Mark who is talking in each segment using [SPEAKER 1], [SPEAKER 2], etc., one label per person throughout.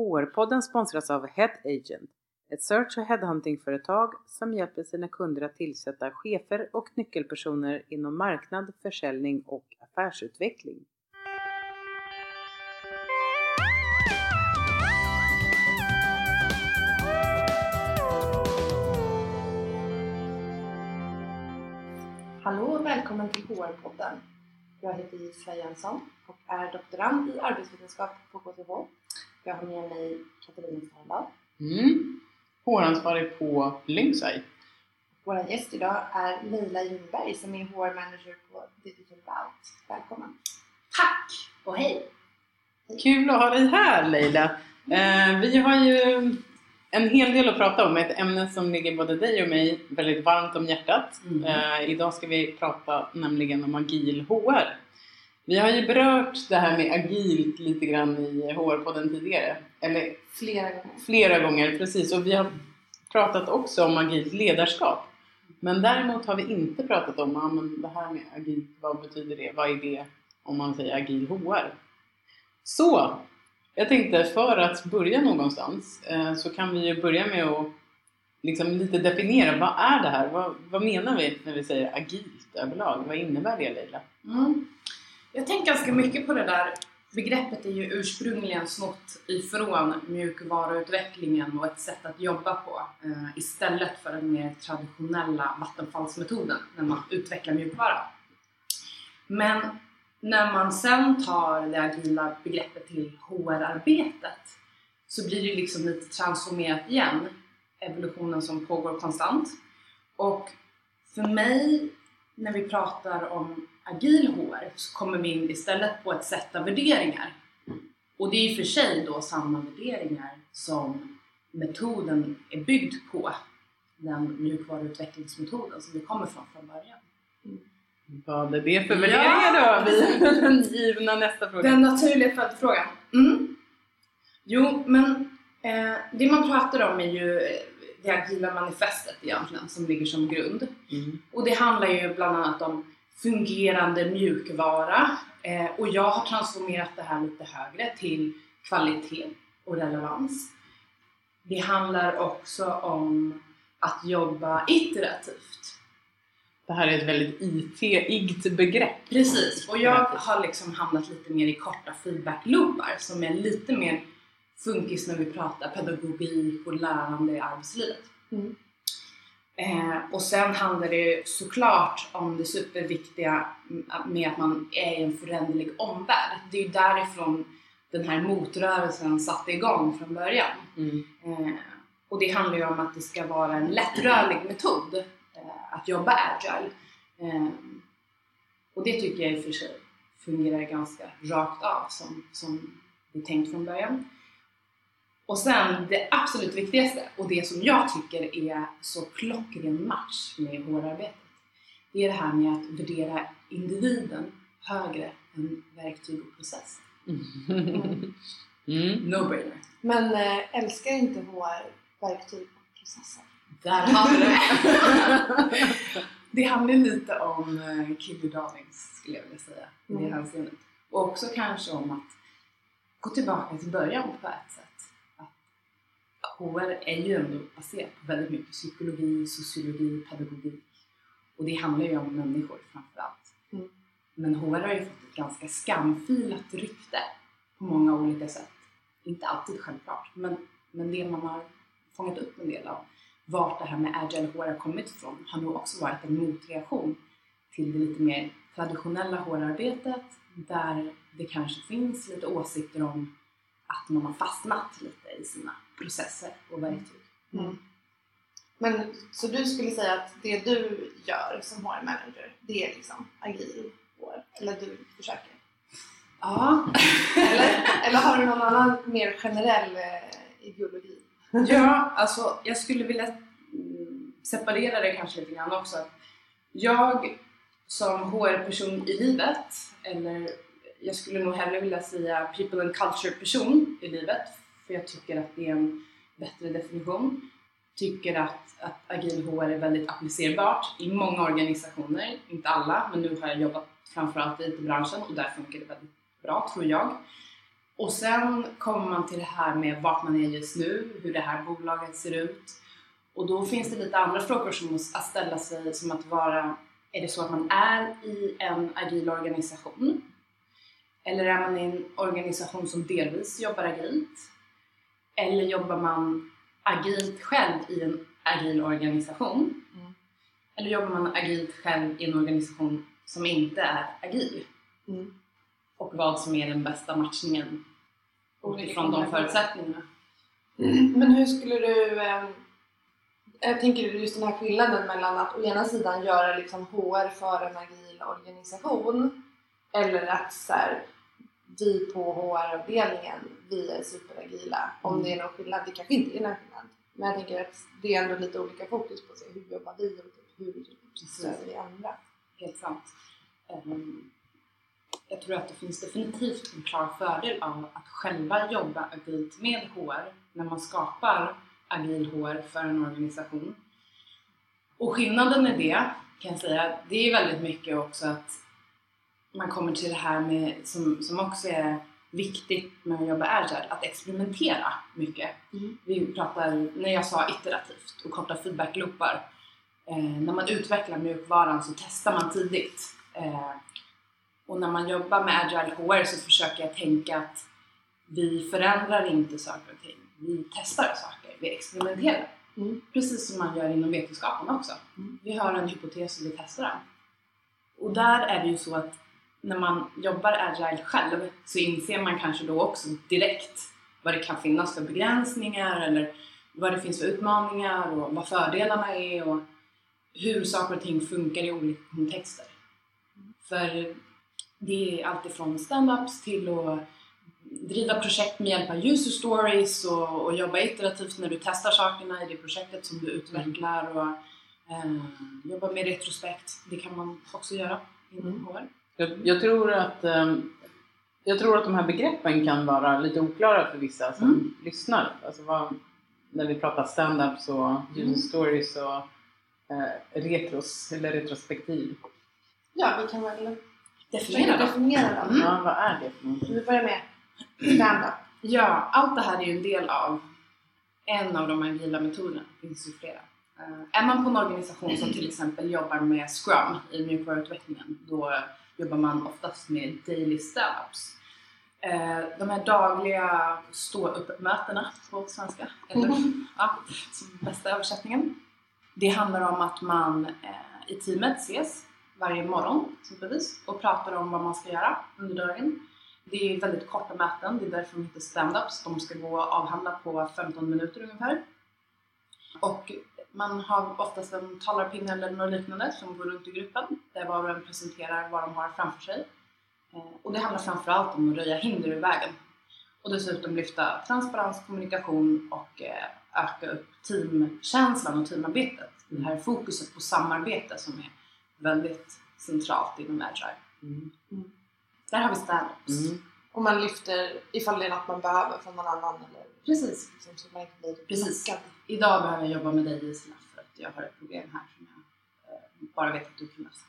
[SPEAKER 1] HR-podden sponsras av Head Agent, ett search och headhuntingföretag som hjälper sina kunder att tillsätta chefer och nyckelpersoner inom marknad, försäljning och affärsutveckling.
[SPEAKER 2] Hallå och välkommen till HR-podden. Jag heter Gisela Jönsson och är doktorand i arbetsvetenskap på KTH. Jag har med mig Katarina Starndal.
[SPEAKER 1] Mm. HR-ansvarig på Lynxeye.
[SPEAKER 2] Vår gäst idag är Leila Ljungberg som är HR-manager på Digital Bout. Välkommen!
[SPEAKER 3] Tack och hej!
[SPEAKER 1] Kul att ha dig här Leila! Eh, vi har ju en hel del att prata om, ett ämne som ligger både dig och mig väldigt varmt om hjärtat.
[SPEAKER 3] Mm.
[SPEAKER 1] Eh, idag ska vi prata nämligen om agil HR. Vi har ju berört det här med agilt lite grann i HR-podden tidigare. Eller
[SPEAKER 2] Flera gånger.
[SPEAKER 1] flera gånger, precis. Och vi har pratat också om agilt ledarskap. Men däremot har vi inte pratat om ja, men det här med agilt, vad betyder det? Vad är det om man säger agil HR? Så, jag tänkte för att börja någonstans eh, så kan vi ju börja med att liksom lite definiera vad är det här? Vad, vad menar vi när vi säger agilt överlag? Vad innebär det Leila?
[SPEAKER 3] Mm. Jag tänker ganska mycket på det där. Begreppet är ju ursprungligen snott ifrån mjukvaruutvecklingen och ett sätt att jobba på eh, istället för den mer traditionella vattenfallsmetoden när man utvecklar mjukvara. Men när man sen tar det agila begreppet till HR-arbetet så blir det liksom lite transformerat igen. Evolutionen som pågår konstant. Och för mig, när vi pratar om agil HR, så kommer vi in istället på ett sätt av värderingar. Och det är i och för sig då samma värderingar som metoden är byggd på. Den mjukvaruutvecklingsmetoden som vi kommer från från början.
[SPEAKER 1] Vad är det för
[SPEAKER 3] Ja.
[SPEAKER 1] värderingar då? Vi den givna nästa fråga.
[SPEAKER 3] Den naturliga följdfrågan. Mm. Jo, men eh, det man pratar om är ju eh, det agila manifestet egentligen som ligger som grund.
[SPEAKER 1] Mm.
[SPEAKER 3] Och det handlar ju bland annat om fungerande mjukvara eh, och jag har transformerat det här lite högre till kvalitet och relevans. Det handlar också om att jobba iterativt.
[SPEAKER 1] Det här är ett väldigt IT-igt begrepp.
[SPEAKER 3] Precis, och jag har liksom hamnat lite mer i korta feedback-loopar som är lite mer funkis när vi pratar pedagogik och lärande i arbetslivet.
[SPEAKER 2] Mm.
[SPEAKER 3] Eh, och sen handlar det såklart om det superviktiga med att man är i en föränderlig omvärld. Det är ju därifrån den här motrörelsen satte igång från början.
[SPEAKER 1] Mm.
[SPEAKER 3] Eh, och det handlar ju om att det ska vara en lättrörlig metod eh, att jobba agile. Eh, och det tycker jag i och för sig fungerar ganska rakt av som, som det är tänkt från början. Och sen det absolut viktigaste och det som jag tycker är så klockren match med HR-arbetet. Det är det här med att värdera individen högre än verktyg och process.
[SPEAKER 1] Mm.
[SPEAKER 3] No-brainer.
[SPEAKER 2] Men äh, älskar inte HR verktyg och processer?
[SPEAKER 3] Där har du det! det handlar lite om uh, Kiddy Darlings skulle jag vilja säga i det
[SPEAKER 2] Mm.
[SPEAKER 3] hänseendet. Och också kanske om att gå tillbaka till början på ett sätt. HR är ju ändå baserat på väldigt mycket psykologi, sociologi, pedagogik. Och det handlar ju om människor framför allt.
[SPEAKER 2] Mm.
[SPEAKER 3] Men HR har ju fått ett ganska skamfilat rykte på många olika sätt. Inte alltid självklart, men, men det man har fångat upp en del av vart det här med agile HR har kommit ifrån har nog också varit en motreaktion till det lite mer traditionella HR-arbetet där det kanske finns lite åsikter om att man har fastnat lite i sina processer och verktyg.
[SPEAKER 2] Mm. Men så du skulle säga att det du gör som HR-manager, det är liksom agil HR? Eller du försöker?
[SPEAKER 3] Ja,
[SPEAKER 2] Eller, eller har du någon annan mer generell eh, ideologi?
[SPEAKER 3] ja alltså jag skulle vilja mm, separera det kanske lite grann också. Jag som HR-person i livet, eller jag skulle nog hellre vilja säga people and culture-person i livet, för jag tycker att det är en bättre definition. Tycker att, att agil HR är väldigt applicerbart i många organisationer, inte alla, men nu har jag jobbat framförallt i IT-branschen och där funkar det väldigt bra tror jag. Och sen kommer man till det här med vart man är just nu, hur det här bolaget ser ut. Och då finns det lite andra frågor som måste att ställa sig som att vara, är det så att man är i en agil organisation? Eller är man i en organisation som delvis jobbar agilt? Eller jobbar man agilt själv i en agil organisation?
[SPEAKER 2] Mm.
[SPEAKER 3] Eller jobbar man agilt själv i en organisation som inte är agil?
[SPEAKER 2] Mm.
[SPEAKER 3] Och vad som är den bästa matchningen utifrån de förutsättningarna.
[SPEAKER 2] Men hur skulle du... Eh, jag tänker just den här skillnaden mellan att å ena sidan göra liksom HR för en agil organisation eller att så här, vi på HR-avdelningen, vi är superagila. Om
[SPEAKER 3] Mm.
[SPEAKER 2] det är någon skillnad, det kanske inte är någon skillnad. Men jag tänker att det är ändå lite olika fokus på sig. Hur jobbar vi och typ hur stöder vi andra?
[SPEAKER 3] Helt sant. Ehm, Jag tror att det finns definitivt en klar fördel av att själva jobba agilt med HR när man skapar agil HR för en organisation. Och skillnaden i det kan jag säga, det är väldigt mycket också att man kommer till det här med, som, som också är viktigt med att jobba agile, att experimentera mycket.
[SPEAKER 2] Mm.
[SPEAKER 3] Vi pratar, när jag sa iterativt och korta feedbackloopar, eh, när man utvecklar mjukvaran så testar man tidigt. Eh, och när man jobbar med agile HR så försöker jag tänka att vi förändrar inte saker och ting. Vi testar saker, vi experimenterar.
[SPEAKER 2] Mm.
[SPEAKER 3] Precis som man gör inom vetenskapen också.
[SPEAKER 2] Mm.
[SPEAKER 3] Vi har en hypotes och vi testar den. Och där är det ju så att när man jobbar agile själv så inser man kanske då också direkt vad det kan finnas för begränsningar eller vad det finns för utmaningar och vad fördelarna är och hur saker och ting funkar i olika kontexter. För det är alltifrån stand-ups till att driva projekt med hjälp av user stories och, och jobba iterativt när du testar sakerna i det projektet som du utvecklar och eh, jobba med retrospekt. Det kan man också göra inom
[SPEAKER 2] Mm.
[SPEAKER 3] HR.
[SPEAKER 1] Jag, jag, tror att, ehm, jag tror att de här begreppen kan vara lite oklara för vissa som
[SPEAKER 3] Mm.
[SPEAKER 1] lyssnar. Alltså vad, när vi pratar stand-ups och user
[SPEAKER 3] Mm.
[SPEAKER 1] stories och eh, retros, eller retrospektiv.
[SPEAKER 2] Ja, vi kan väl
[SPEAKER 3] Definiera
[SPEAKER 2] definiera dem.
[SPEAKER 3] Mm.
[SPEAKER 1] Ja, vad är det för någonting?
[SPEAKER 2] Vi börjar med stand-up.
[SPEAKER 3] Ja, allt det här är ju en del av en av de agila metoderna. Det finns ju flera. Eh, är man på en organisation som till exempel jobbar med Scrum i mjukvaruutvecklingen, då jobbar man oftast med daily stand-ups. Eh, de här dagliga stå-upp-mötena på svenska, eller ja, som bästa översättningen. Det handlar om att man eh, i teamet ses varje morgon exempelvis och pratar om vad man ska göra under dagen. Det är väldigt korta möten, det är därför de heter stand-ups. De ska gå och avhandla på 15 minuter ungefär. Och man har oftast en talarpinne eller något liknande som går runt i gruppen där var och en presenterar vad de har framför sig. Eh, Och det handlar framförallt om att röja hinder ur vägen. Och dessutom lyfta transparens, kommunikation och eh, öka upp teamkänslan och teamarbetet. Det här fokuset på samarbete som är väldigt centralt inom Agile.
[SPEAKER 1] Mm.
[SPEAKER 3] Där har vi stand-ups.
[SPEAKER 1] Mm.
[SPEAKER 2] Och man lyfter ifall det är något man behöver från någon annan eller
[SPEAKER 3] Precis.
[SPEAKER 2] liksom, så man inte blir
[SPEAKER 3] Precis.
[SPEAKER 2] blockad.
[SPEAKER 3] Idag behöver jag jobba med dig Gisela för att jag har ett problem här som jag eh, bara vet att du kan lösa.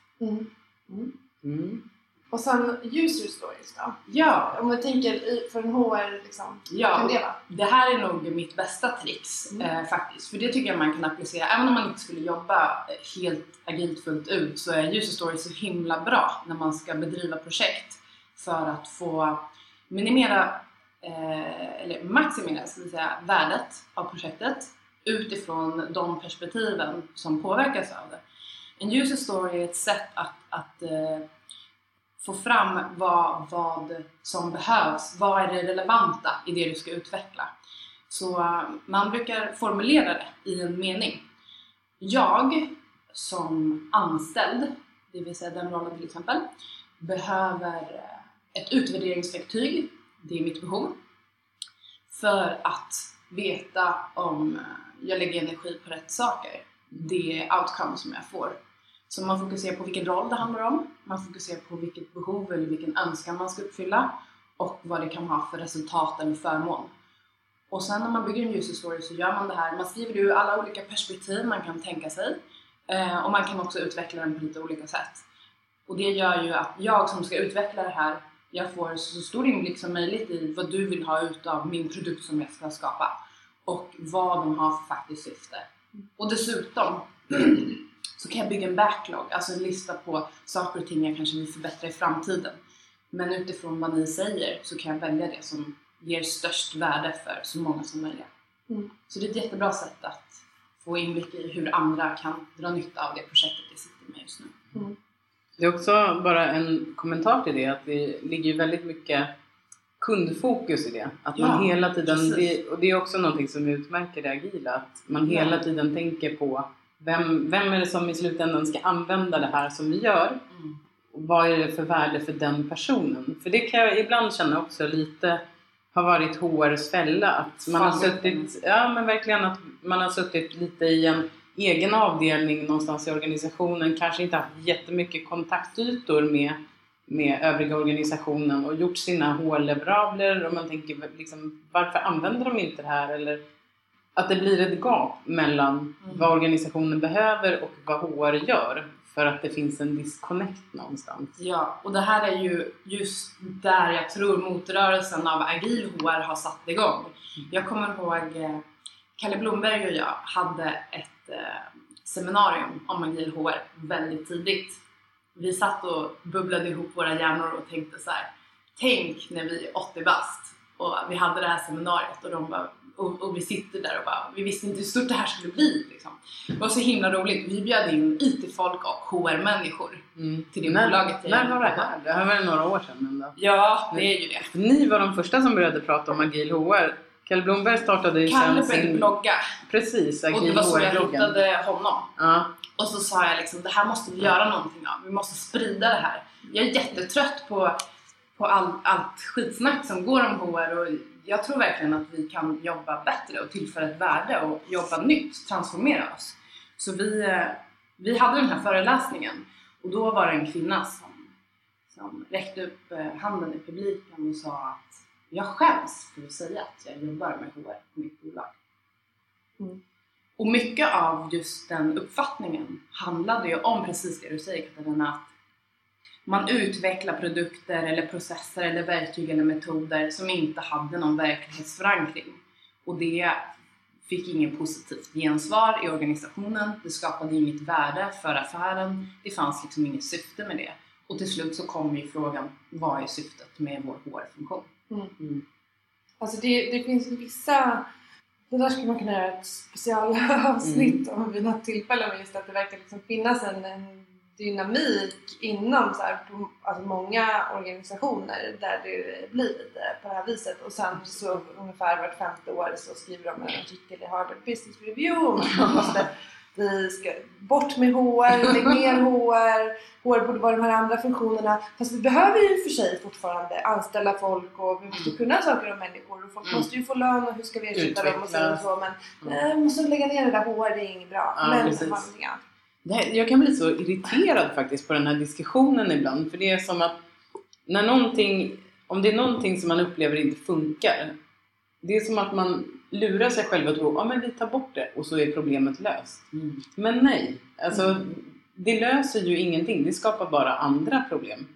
[SPEAKER 2] Mm.
[SPEAKER 1] Mm.
[SPEAKER 2] Och sen user stories då?
[SPEAKER 3] Ja,
[SPEAKER 2] Om vi tänker i, för en HR, liksom, vad
[SPEAKER 3] ja.
[SPEAKER 2] kan det vara?
[SPEAKER 3] Det här är nog mitt bästa trix
[SPEAKER 2] Mm.
[SPEAKER 3] eh, faktiskt. För det tycker jag man kan applicera. Även om man inte skulle jobba eh, helt agilt fullt ut så är user stories så himla bra när man ska bedriva projekt för att få minimera eh, eller maximera ska vi säga, värdet av projektet utifrån de perspektiven som påverkas av det. En user story är ett sätt att, att eh, få fram vad, vad som behövs. Vad är det relevanta i det du ska utveckla? Så eh, man brukar formulera det i en mening. Jag som anställd, det vill säga den rollen till exempel, behöver eh, ett utvärderingsverktyg. Det är mitt behov. För att veta om eh, jag lägger energi på rätt saker. Det outcome som jag får. Så man fokuserar på vilken roll det handlar om, man fokuserar på vilket behov eller vilken önskan man ska uppfylla och vad det kan ha för resultat eller förmån. Och sen när man bygger en user story så gör man det här, man skriver ur alla olika perspektiv man kan tänka sig eh, och man kan också utveckla den på lite olika sätt. Och det gör ju att jag som ska utveckla det här jag får så stor inblick som möjligt i vad du vill ha ut av min produkt som jag ska skapa och vad de har för faktiskt syfte. Och dessutom så kan jag bygga en backlog, alltså en lista på saker och ting jag kanske vill förbättra i framtiden. Men utifrån vad ni säger så kan jag välja det som ger störst värde för så många som möjligt.
[SPEAKER 2] Mm.
[SPEAKER 3] Så det är ett jättebra sätt att få inblick i hur andra kan dra nytta av det projektet jag sitter med just nu.
[SPEAKER 1] Det är också bara en kommentar till det att det ligger väldigt mycket kundfokus i det. Att man
[SPEAKER 3] Ja,
[SPEAKER 1] hela tiden, det, och det är också någonting som utmärker det agila, att man
[SPEAKER 3] Ja.
[SPEAKER 1] hela tiden tänker på vem, vem är det som i slutändan ska använda det här som vi gör?
[SPEAKER 3] Mm.
[SPEAKER 1] Och vad är det för värde för den personen? För det kan jag ibland känna också lite har varit HRs fälla. Att man har suttit, ja men verkligen att man har suttit lite i en egen avdelning någonstans i organisationen. Kanske inte haft jättemycket kontaktytor med, med övriga organisationen och gjort sina HR-leverabler och man tänker liksom, varför använder de inte det här? Eller att det blir ett gap mellan
[SPEAKER 3] Mm.
[SPEAKER 1] vad organisationen behöver och vad HR gör för att det finns en disconnect någonstans.
[SPEAKER 3] Ja, och det här är ju just där jag tror motrörelsen av agil HR har satt igång. Jag kommer ihåg eh, Kalle Blomberg och jag hade ett seminarium om agil HR väldigt tidigt. Vi satt och bubblade ihop våra hjärnor och tänkte så här. Tänk när vi är 80 bast och vi hade det här seminariet och, de bara, och, och vi sitter där och bara, vi visste inte hur stort det här skulle bli. Liksom. Det var så himla roligt. Vi bjöd in IT-folk och HR-människor
[SPEAKER 1] Mm.
[SPEAKER 3] till det
[SPEAKER 1] när,
[SPEAKER 3] bolaget.
[SPEAKER 1] när var det här? Det här var det några år sedan ändå.
[SPEAKER 3] Ja, det är ju det.
[SPEAKER 1] Ni var de första som började prata om agil HR. Kalle Blomberg startade ju
[SPEAKER 3] Kalle
[SPEAKER 1] sen sin...
[SPEAKER 3] blogga
[SPEAKER 1] Precis,
[SPEAKER 3] och det var så jag hittade honom.
[SPEAKER 1] Ja.
[SPEAKER 3] Och så sa jag liksom, det här måste vi göra någonting av. Vi måste sprida det här. Jag är jättetrött på, på all, allt skitsnack som går om HR och jag tror verkligen att vi kan jobba bättre och tillföra ett värde och jobba nytt, transformera oss. Så vi, eh, vi hade den här föreläsningen och då var det en kvinna som, som räckte upp eh, handen i publiken och sa att jag skäms för att säga att jag jobbar med HR på mitt bolag.
[SPEAKER 2] Mm.
[SPEAKER 3] Och mycket av just den uppfattningen handlade ju om precis det du säger Katarina, att man utvecklar produkter eller processer eller verktyg eller metoder som inte hade någon verklighetsförankring. Och det fick ingen positivt gensvar i organisationen, det skapade inget värde för affären, det fanns liksom inget syfte med det. Och till slut så kom ju frågan, vad är syftet med vår HR-funktion?
[SPEAKER 1] Mm.
[SPEAKER 2] Alltså det, det finns vissa... Det där skulle man kunna göra ett specialavsnitt om vid något tillfälle men just att det verkar liksom finnas en, en dynamik inom så här, alltså många organisationer där det blir lite på det här viset. Och sen så ungefär vart femte år så skriver de en artikel i Harvard Business Review att man måste vi ska bort med HR, lägg ner HR, HR borde vara de här andra funktionerna. Fast vi behöver ju för sig fortfarande anställa folk och vi måste kunna saker om människor och folk
[SPEAKER 1] Mm.
[SPEAKER 2] måste ju få lön och hur ska vi ersätta dem och så, och så men
[SPEAKER 1] Mm.
[SPEAKER 2] eh, måste lägga ner det där HR, det är inget bra.
[SPEAKER 1] Ja,
[SPEAKER 2] men
[SPEAKER 1] precis. här, jag kan bli så irriterad faktiskt på den här diskussionen ibland. För det är som att när någonting, om det är någonting som man upplever inte funkar. Det är som att man lurar sig själv och tror att men vi tar bort det och så är problemet löst. Men nej, alltså det löser ju ingenting. Det skapar bara andra problem.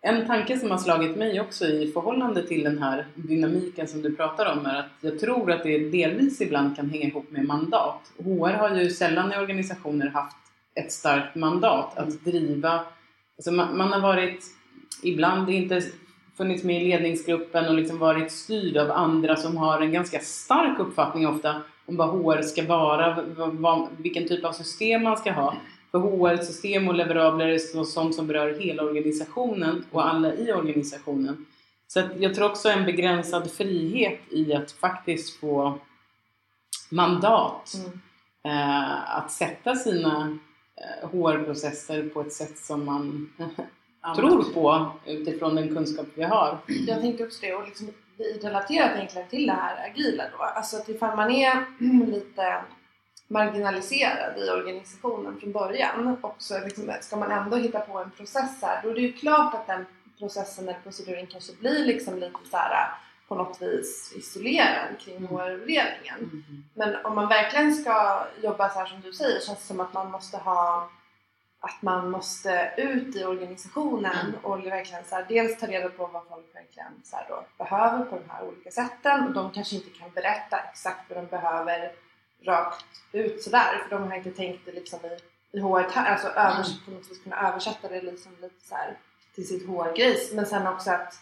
[SPEAKER 1] En tanke som har slagit mig också i förhållande till den här dynamiken som du pratar om är att jag tror att det delvis ibland kan hänga ihop med mandat. HR har ju sällan i organisationer haft ett starkt mandat att driva. Alltså man, man har varit, ibland inte funnits med i ledningsgruppen och liksom varit styrd av andra som har en ganska stark uppfattning ofta om vad HR ska vara, vad, vad, vilken typ av system man ska ha. För HR-system och leverabler är så- sånt som berör hela organisationen och alla i organisationen. Så att jag tror också en begränsad frihet i att faktiskt få mandat
[SPEAKER 2] Mm.
[SPEAKER 1] eh, att sätta sina eh, HR-processer på ett sätt som man tror på utifrån den kunskap vi har.
[SPEAKER 2] Jag tänkte också det och liksom relaterat egentligen till det här agila då. Alltså att ifall man är lite marginaliserad i organisationen från början och så liksom ska man ändå hitta på en process här då är det ju klart att den processen eller proceduren kanske blir liksom lite så här på något vis isolerad kring
[SPEAKER 1] Mm.
[SPEAKER 2] HR-avdelningen. Men om man verkligen ska jobba så här som du säger känns det som att man måste ha att man måste ut i organisationen
[SPEAKER 3] Mm.
[SPEAKER 2] och verkligen så här, dels ta reda på vad folk verkligen så då behöver på de här olika sätten och de kanske inte kan berätta exakt vad de behöver rakt ut sådär för de har inte tänkt det liksom i, i HR, alltså övers, på något vis kunna översätta det liksom lite så här till sitt HR-grejs men sen också att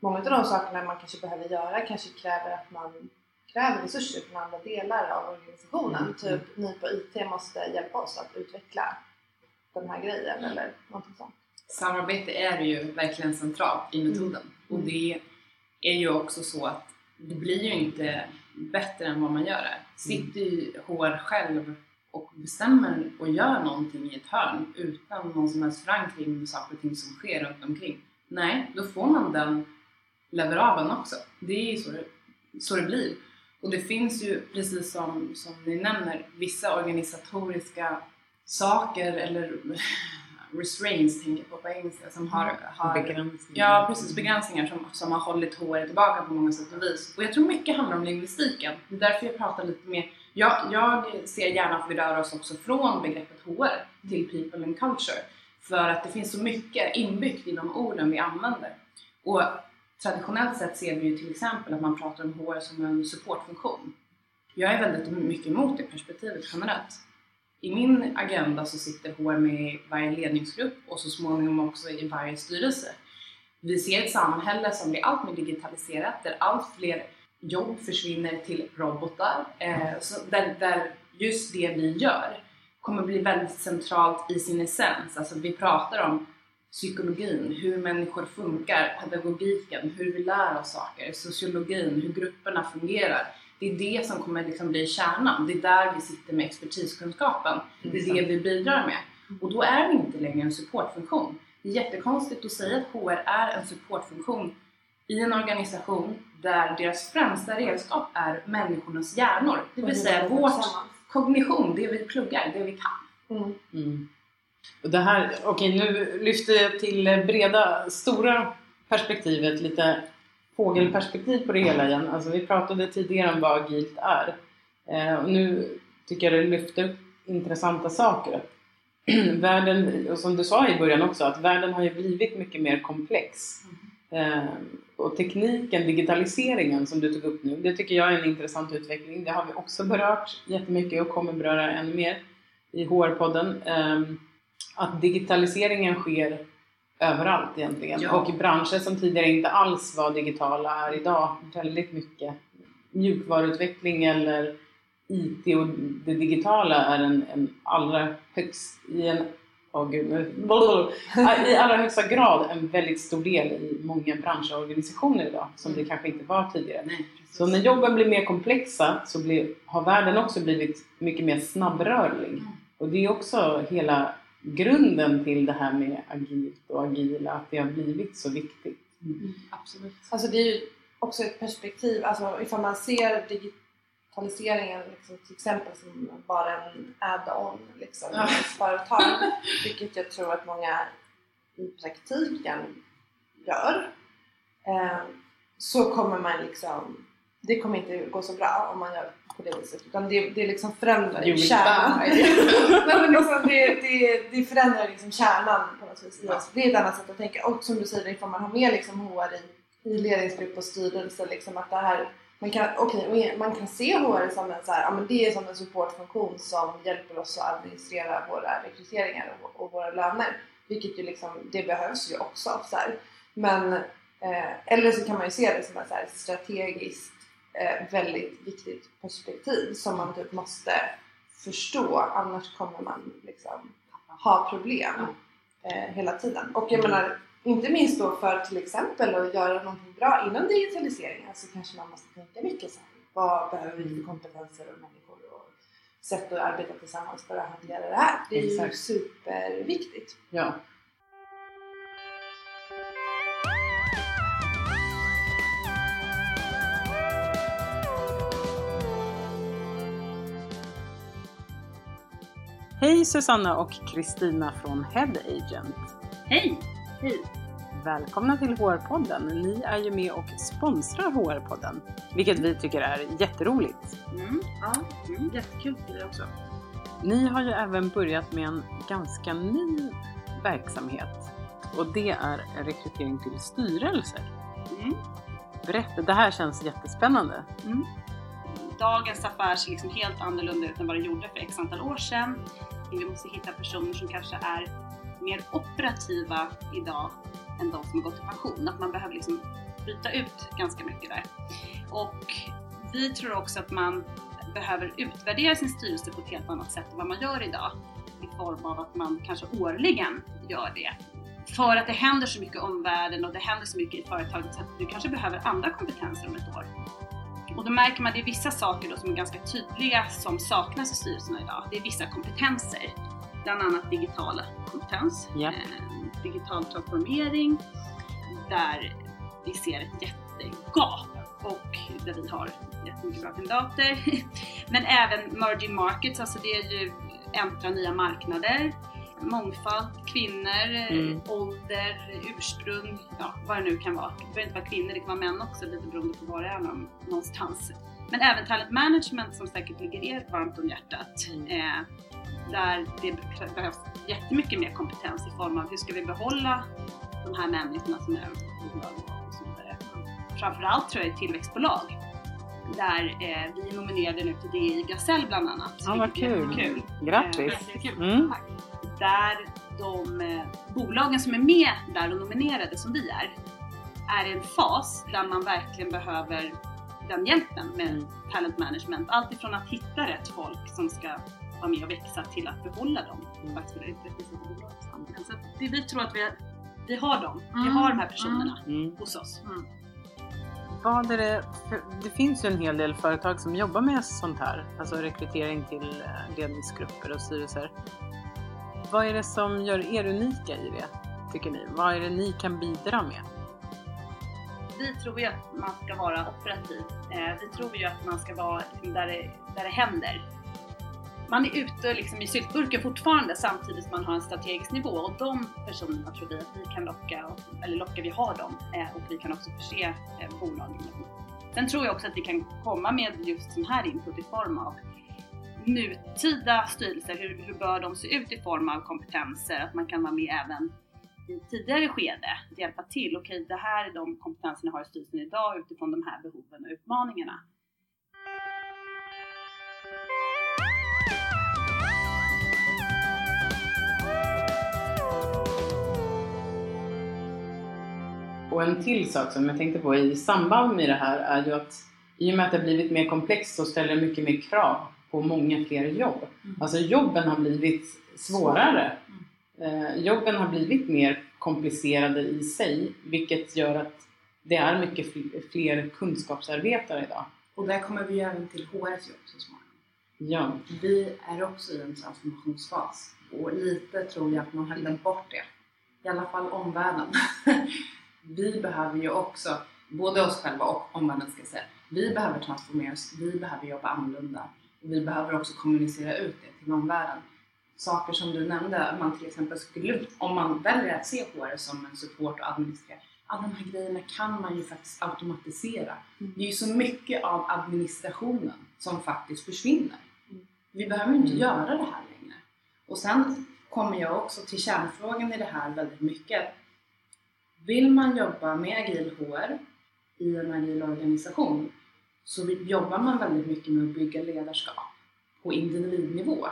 [SPEAKER 2] många av de sakerna man kanske behöver göra kanske kräver att man kräver resurser från andra delar av organisationen.
[SPEAKER 1] Mm.
[SPEAKER 2] Typ ni på IT måste hjälpa oss att utveckla den här grejen eller någonting sånt.
[SPEAKER 3] Samarbete är ju verkligen centralt i metoden och det är ju också så att det blir ju inte bättre än vad man gör det. Sitter ju HR själv och bestämmer och gör någonting i ett hörn utan någon som helst förankring med saker och ting som sker runt omkring. Nej, då får man den leverabeln också. Det är ju så det, så det blir. Och det finns ju, precis som, som ni nämner, vissa organisatoriska saker eller restraints tänker jag på på engelska som har, har
[SPEAKER 1] Begränsning.
[SPEAKER 3] Ja, precis. Begränsningar som, som har hållit HR tillbaka på många sätt och vis. Och jag tror mycket handlar om lingvistiken. Det är därför jag pratar lite mer... Jag, jag ser gärna att vi rör oss också från begreppet HR till people and culture. För att det finns så mycket inbyggt i de orden vi använder. Och traditionellt sett ser vi ju till exempel att man pratar om HR som en supportfunktion. Jag är väldigt mycket emot det perspektivet generellt. I min agenda så sitter HR med i varje ledningsgrupp och så småningom också i varje styrelse. Vi ser ett samhälle som blir allt mer digitaliserat där allt fler jobb försvinner till robotar. Eh, så där, där just det vi gör kommer bli väldigt centralt i sin essens. Alltså vi pratar om psykologin, hur människor funkar, pedagogiken, hur vi lär oss saker, sociologin, hur grupperna fungerar. Det är det som kommer liksom bli kärnan. Det är där vi sitter med expertiskunskapen. Det är det vi bidrar med. Och då är vi inte längre en supportfunktion. Det är jättekonstigt att säga att HR är en supportfunktion i en organisation där deras främsta redskap är människornas hjärnor. Det vill säga vårt kognition, det vi pluggar, det vi kan.
[SPEAKER 2] Mm.
[SPEAKER 1] Mm. Och det här, okej nu lyfter jag till breda, stora perspektivet, lite fågelperspektiv på det hela igen. Alltså vi pratade tidigare om vad agilt är. Eh, och nu tycker jag det lyfter upp intressanta saker. världen, och som du sa i början också, att världen har ju blivit mycket mer komplex. Eh, och tekniken, digitaliseringen som du tog upp nu, det tycker jag är en intressant utveckling. Det har vi också berört jättemycket och kommer beröra ännu mer i HR-podden. Eh, att digitaliseringen sker överallt egentligen.
[SPEAKER 3] Ja.
[SPEAKER 1] Och i branscher som tidigare inte alls var digitala är idag väldigt mycket mjukvaruutveckling eller IT och det digitala är en, en allra högst i en Åh gud, i allra högsta grad en väldigt stor del i många branscher och organisationer idag som det kanske inte var tidigare.
[SPEAKER 3] Nej.
[SPEAKER 1] Så när jobben blir mer komplexa så blir, har världen också blivit mycket mer snabbrörlig.
[SPEAKER 3] Mm.
[SPEAKER 1] Och det är också hela grunden till det här med agilt och agila, att det har blivit så viktigt.
[SPEAKER 3] Mm, absolut.
[SPEAKER 2] Alltså det är ju också ett perspektiv, alltså ifall man ser digitaliseringen liksom, till exempel som bara en add-on liksom,
[SPEAKER 3] Ja.
[SPEAKER 2] i ett företag, vilket jag tror att många i praktiken gör, eh, så kommer man liksom, det kommer inte gå så bra om man gör på det viset utan det, det liksom förändrar ju kärnan. Nej, liksom det, det, det förändrar liksom kärnan på något vis i oss. Det är ett annat sätt att tänka. Och som du säger, ifall man har med liksom HR i, i ledningsgrupp och styrelse, liksom att det här man kan, okej, man kan se HR som en, så här, ja, men det är som en supportfunktion som hjälper oss att administrera våra rekryteringar och, och våra löner. Vilket ju liksom, det behövs ju också. Så här. Men, eh, eller så kan man ju se det som ett så här, strategiskt eh, väldigt viktigt perspektiv som man typ måste förstå annars kommer man liksom ha problem eh, hela tiden. Och jag menar, inte minst då för till exempel att göra någonting bra inom digitaliseringen så kanske man måste tänka mycket så här, vad behöver vi för kompetenser och människor och sätt att arbeta tillsammans för att hantera det här. Det är ju
[SPEAKER 1] Exakt.
[SPEAKER 2] superviktigt.
[SPEAKER 1] Ja. Hej Susanna och Kristina från Head Agent.
[SPEAKER 4] Hej! Hej!
[SPEAKER 1] Välkomna till HR-podden. Ni är ju med och sponsrar HR-podden, vilket vi tycker är jätteroligt.
[SPEAKER 4] Mm, ja, mm, jättekul för dig också.
[SPEAKER 1] Ni har ju även börjat med en ganska ny verksamhet och det är rekrytering till styrelser.
[SPEAKER 4] Mm.
[SPEAKER 1] Berätta, det här känns jättespännande.
[SPEAKER 4] Mm. Dagens affär ser liksom helt annorlunda ut än vad det gjorde för x antal år sedan. Vi måste hitta personer som kanske är mer operativa idag än de som har gått i pension. Att man behöver liksom byta ut ganska mycket där. Och vi tror också att man behöver utvärdera sin styrelse på ett helt annat sätt än vad man gör idag. I form av att man kanske årligen gör det. För att det händer så mycket i omvärlden och det händer så mycket i företaget så att du kanske behöver andra kompetenser om ett år. Och då märker man att det är vissa saker då som är ganska tydliga som saknas i styrelserna idag. Det är vissa kompetenser, bland annat digital kompetens,
[SPEAKER 1] Ja.
[SPEAKER 4] eh, digital transformering, där vi ser ett jättegap och där vi har jättemycket bra kandidater. Men även emerging markets, alltså det är ju äntra nya marknader, mångfald, kvinnor, eh,
[SPEAKER 1] Mm.
[SPEAKER 4] ålder, ursprung, ja vad det nu kan vara. Det behöver inte vara kvinnor, det kan vara män också lite beroende på var det är någon- någonstans. Men även talent management som säkert ligger er varmt om hjärtat.
[SPEAKER 1] Mm.
[SPEAKER 4] Eh, där det be- behövs jättemycket mer kompetens i form av hur ska vi behålla de här människorna som är och så vidare. Framförallt tror jag i tillväxtbolag där eh, vi nominerade nu till DI Gasell bland annat.
[SPEAKER 1] Ja, vad kul.
[SPEAKER 4] jättekul.
[SPEAKER 1] Grattis!
[SPEAKER 4] Eh.
[SPEAKER 1] Mm.
[SPEAKER 4] Tack. Där de eh, bolagen som är med där och nominerade som vi är, är i en fas där man verkligen behöver den hjälpen med
[SPEAKER 1] Mm.
[SPEAKER 4] talent management. Allt ifrån att hitta rätt folk som ska vara med och växa till att behålla dem tillsammans. Så det, vi tror att vi, vi har dem. Vi
[SPEAKER 3] Mm.
[SPEAKER 4] har de här personerna
[SPEAKER 1] Mm.
[SPEAKER 4] hos oss.
[SPEAKER 1] Vad är det, det finns ju en hel del företag som jobbar med sånt här, alltså rekrytering till eh, ledningsgrupper och styrelser. Vad är det som gör er unika i det, tycker ni? Vad är det ni kan bidra med?
[SPEAKER 4] Vi tror ju att man ska vara operativ. Eh, vi tror ju att man ska vara där, det, där det händer. Man är ute liksom i syltburken fortfarande samtidigt som man har en strategisk nivå och de personerna tror vi att vi kan locka, eller locka, vi har dem eh, och vi kan också förse eh, bolagen med dem. Sen tror jag också att vi kan komma med just sån här input i form av nutida styrelser, hur, hur bör de se ut i form av kompetenser, eh, att man kan vara med även i tidigare skede hjälpa till. Okej, det här är de kompetenserna jag har i styrelsen idag utifrån de här behoven och utmaningarna.
[SPEAKER 1] Och en till sak som jag tänkte på i samband med det här är ju att i och med att det har blivit mer komplext så ställer det mycket mer krav på många fler jobb.
[SPEAKER 3] Mm.
[SPEAKER 1] Alltså jobben har blivit svårare. Eh, jobben har blivit mer komplicerade i sig vilket gör att det är mycket fl- fler kunskapsarbetare idag.
[SPEAKER 3] Och där kommer vi även till HRs jobb så småningom.
[SPEAKER 1] Ja.
[SPEAKER 3] Vi är också i en transformationsfas och lite tror jag att man har glömt bort det. I alla fall omvärlden. vi behöver ju också, både oss själva och omvärlden ska jag säga, vi behöver transformeras, vi behöver jobba annorlunda. Vi behöver också kommunicera ut det till omvärlden. Saker som du nämnde, man till exempel skulle, om man väljer att se HR som en support och administrera, alla de här grejerna kan man ju faktiskt automatisera. Det är ju så mycket av administrationen som faktiskt försvinner. Vi behöver inte
[SPEAKER 1] Mm.
[SPEAKER 3] göra det här längre. Och sen kommer jag också till kärnfrågan i det här väldigt mycket. Vill man jobba med agil HR i en agil organisation så jobbar man väldigt mycket med att bygga ledarskap på individnivå.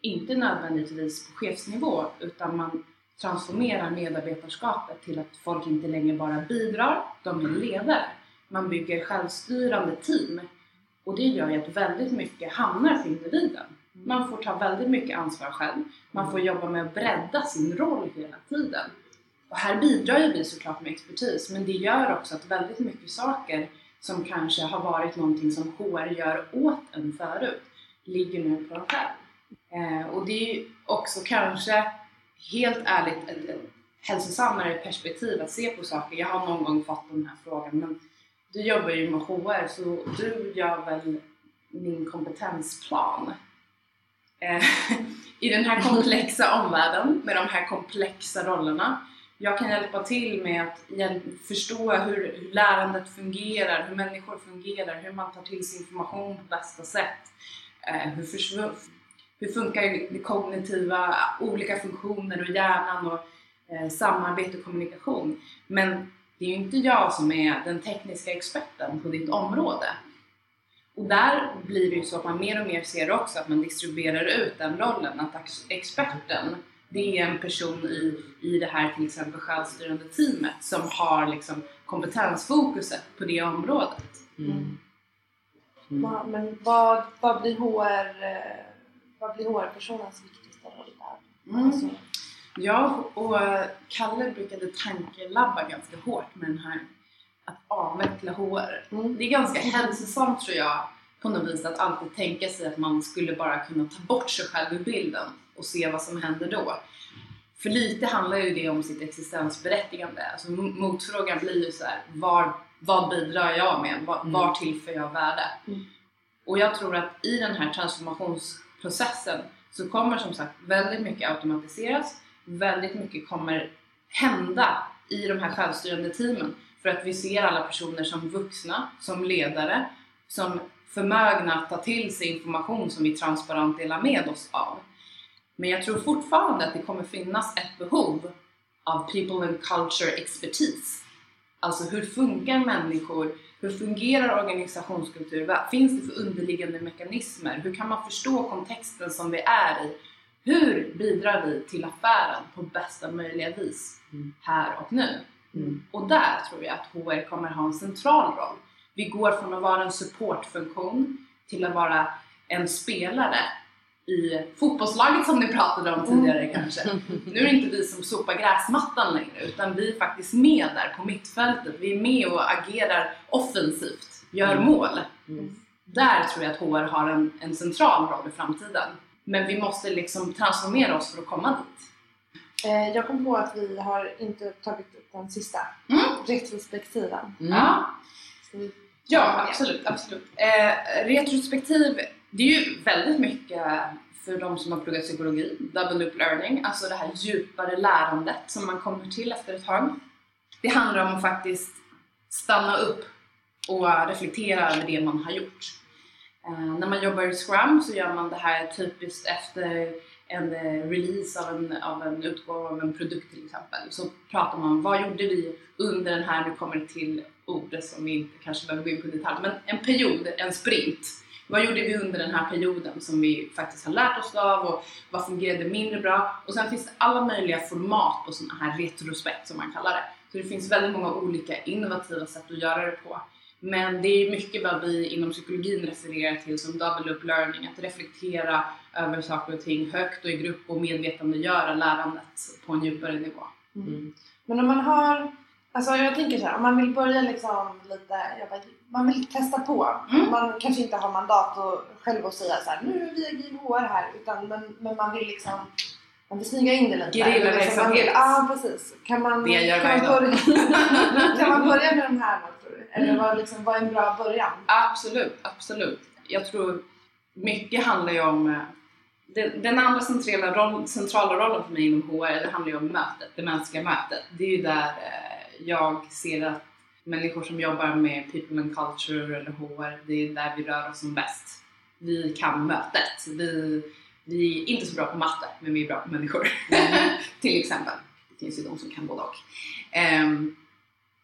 [SPEAKER 3] Inte nödvändigtvis på chefsnivå utan man transformerar medarbetarskapet till att folk inte längre bara bidrar, de är ledare. Man bygger självstyrande team och det gör ju att väldigt mycket hamnar på individen. Man får ta väldigt mycket ansvar själv. Man får jobba med att bredda sin roll hela tiden. Och här bidrar ju vi såklart med expertis, men det gör också att väldigt mycket saker som kanske har varit någonting som HR gör åt en förut, ligger nu på en själv. Eh, och det är ju också kanske, helt ärligt, ett, ett hälsosammare perspektiv att se på saker. Jag har någon gång fått den här frågan, men du jobbar ju med HR så du gör väl min kompetensplan? Eh, I den här komplexa omvärlden med de här komplexa rollerna. Jag kan hjälpa till med att förstå hur, hur lärandet fungerar, hur människor fungerar, hur man tar till sig information på bästa sätt. Eh, hur, hur funkar det kognitiva, olika funktioner och hjärnan och eh, samarbete och kommunikation. Men det är ju inte jag som är den tekniska experten på ditt område. Och där blir det ju så att man mer och mer ser också att man distribuerar ut den rollen, att experten det är en person i, i det här till exempel självstyrande teamet som har liksom kompetensfokuset på det området.
[SPEAKER 1] Mm.
[SPEAKER 2] Va- Men vad, vad blir HR, eh, vad blir HR-personens viktigaste roll där?
[SPEAKER 3] Mm.
[SPEAKER 2] Alltså,
[SPEAKER 3] Jag och Kalle brukade tankelabba ganska hårt med den här att avveckla HR.
[SPEAKER 2] mm.
[SPEAKER 3] Det är ganska hälsosamt tror jag på något vis att alltid tänka sig att man skulle bara kunna ta bort sig själv ur bilden och se vad som händer då. För lite handlar ju det om sitt existensberättigande. Alltså motfrågan blir ju så här, var, vad bidrar jag med? Var,
[SPEAKER 1] Mm.
[SPEAKER 3] var tillför jag värde?
[SPEAKER 2] Mm.
[SPEAKER 3] Och jag tror att i den här transformationsprocessen så kommer som sagt väldigt mycket automatiseras. Väldigt mycket kommer hända i de här självstyrande teamen. För att vi ser alla personer som vuxna, som ledare, som förmögna att ta till sig information som vi transparent delar med oss av. Men jag tror fortfarande att det kommer finnas ett behov av people and culture expertise. Alltså hur funkar människor? Hur fungerar organisationskultur? Vad finns det för underliggande mekanismer? Hur kan man förstå kontexten som vi är i? Hur bidrar vi till affären på bästa möjliga vis
[SPEAKER 1] Mm.
[SPEAKER 3] här och nu?
[SPEAKER 1] Mm.
[SPEAKER 3] Och där tror jag att HR kommer ha en central roll. Vi går från att vara en supportfunktion till att vara en spelare i fotbollslaget som ni pratade om tidigare kanske. Nu är det inte vi som sopar gräsmattan längre utan vi är faktiskt med där på mittfältet. Vi är med och agerar offensivt, gör
[SPEAKER 1] Mm.
[SPEAKER 3] mål.
[SPEAKER 1] Mm.
[SPEAKER 3] Där tror jag att HR har en, en central roll i framtiden. Men vi måste liksom transformera oss för att komma dit.
[SPEAKER 2] Eh, Jag kom på att vi har inte tagit upp den sista.
[SPEAKER 3] Mm.
[SPEAKER 2] Retrospektiven.
[SPEAKER 1] Mm.
[SPEAKER 3] Ja. Ja, absolut. absolut. Eh, retrospektiv, det är ju väldigt mycket för de som har pluggat psykologi, double loop learning, alltså det här djupare lärandet som man kommer till efter ett tag. Det handlar om att faktiskt stanna upp och reflektera över det man har gjort. Eh, när man jobbar i Scrum så gör man det här typiskt efter en eh, release av en, av en utgåva av en produkt till exempel. Så pratar man om vad gjorde vi under den här, nu kommer det till ordet som vi inte kanske behöver gå in på i detalj, men en period, en sprint. Vad gjorde vi under den här perioden som vi faktiskt har lärt oss av och vad fungerade mindre bra? Och sen finns det alla möjliga format på sådana här retrospekt som man kallar det. Så det finns väldigt många olika innovativa sätt att göra det på. Men det är mycket vad vi inom psykologin refererar till som double up learning, att reflektera över saker och ting högt och i grupp och medvetandegöra lärandet på en djupare nivå.
[SPEAKER 1] Mm.
[SPEAKER 2] Men om man har, alltså jag tänker så här, om man vill börja liksom lite, bara, man vill testa på.
[SPEAKER 3] Mm.
[SPEAKER 2] Man kanske inte har mandat och själv att säga så här, nu är vi agil HR här, utan men, men man vill liksom man vill smyga in det lite.
[SPEAKER 3] Gerillaverksamhet.
[SPEAKER 2] Liksom, Ja, precis. Kan man,
[SPEAKER 3] Det jag gör
[SPEAKER 2] kan, man börja, kan man börja med de här då, tror du? Eller vad, liksom, vad är en bra början?
[SPEAKER 3] Absolut, absolut. Jag tror mycket handlar ju om eh, den, den andra centrala, roll, centrala rollen för mig inom HR, det handlar ju om mötet, det mänskliga mötet. Det är ju där eh, jag ser att människor som jobbar med people and culture eller HR, det är där vi rör oss som bäst. Vi kan mötet. Vi, vi är inte så bra på matte, men vi är bra på människor. Till exempel. Det finns ju de som kan både och. Ehm,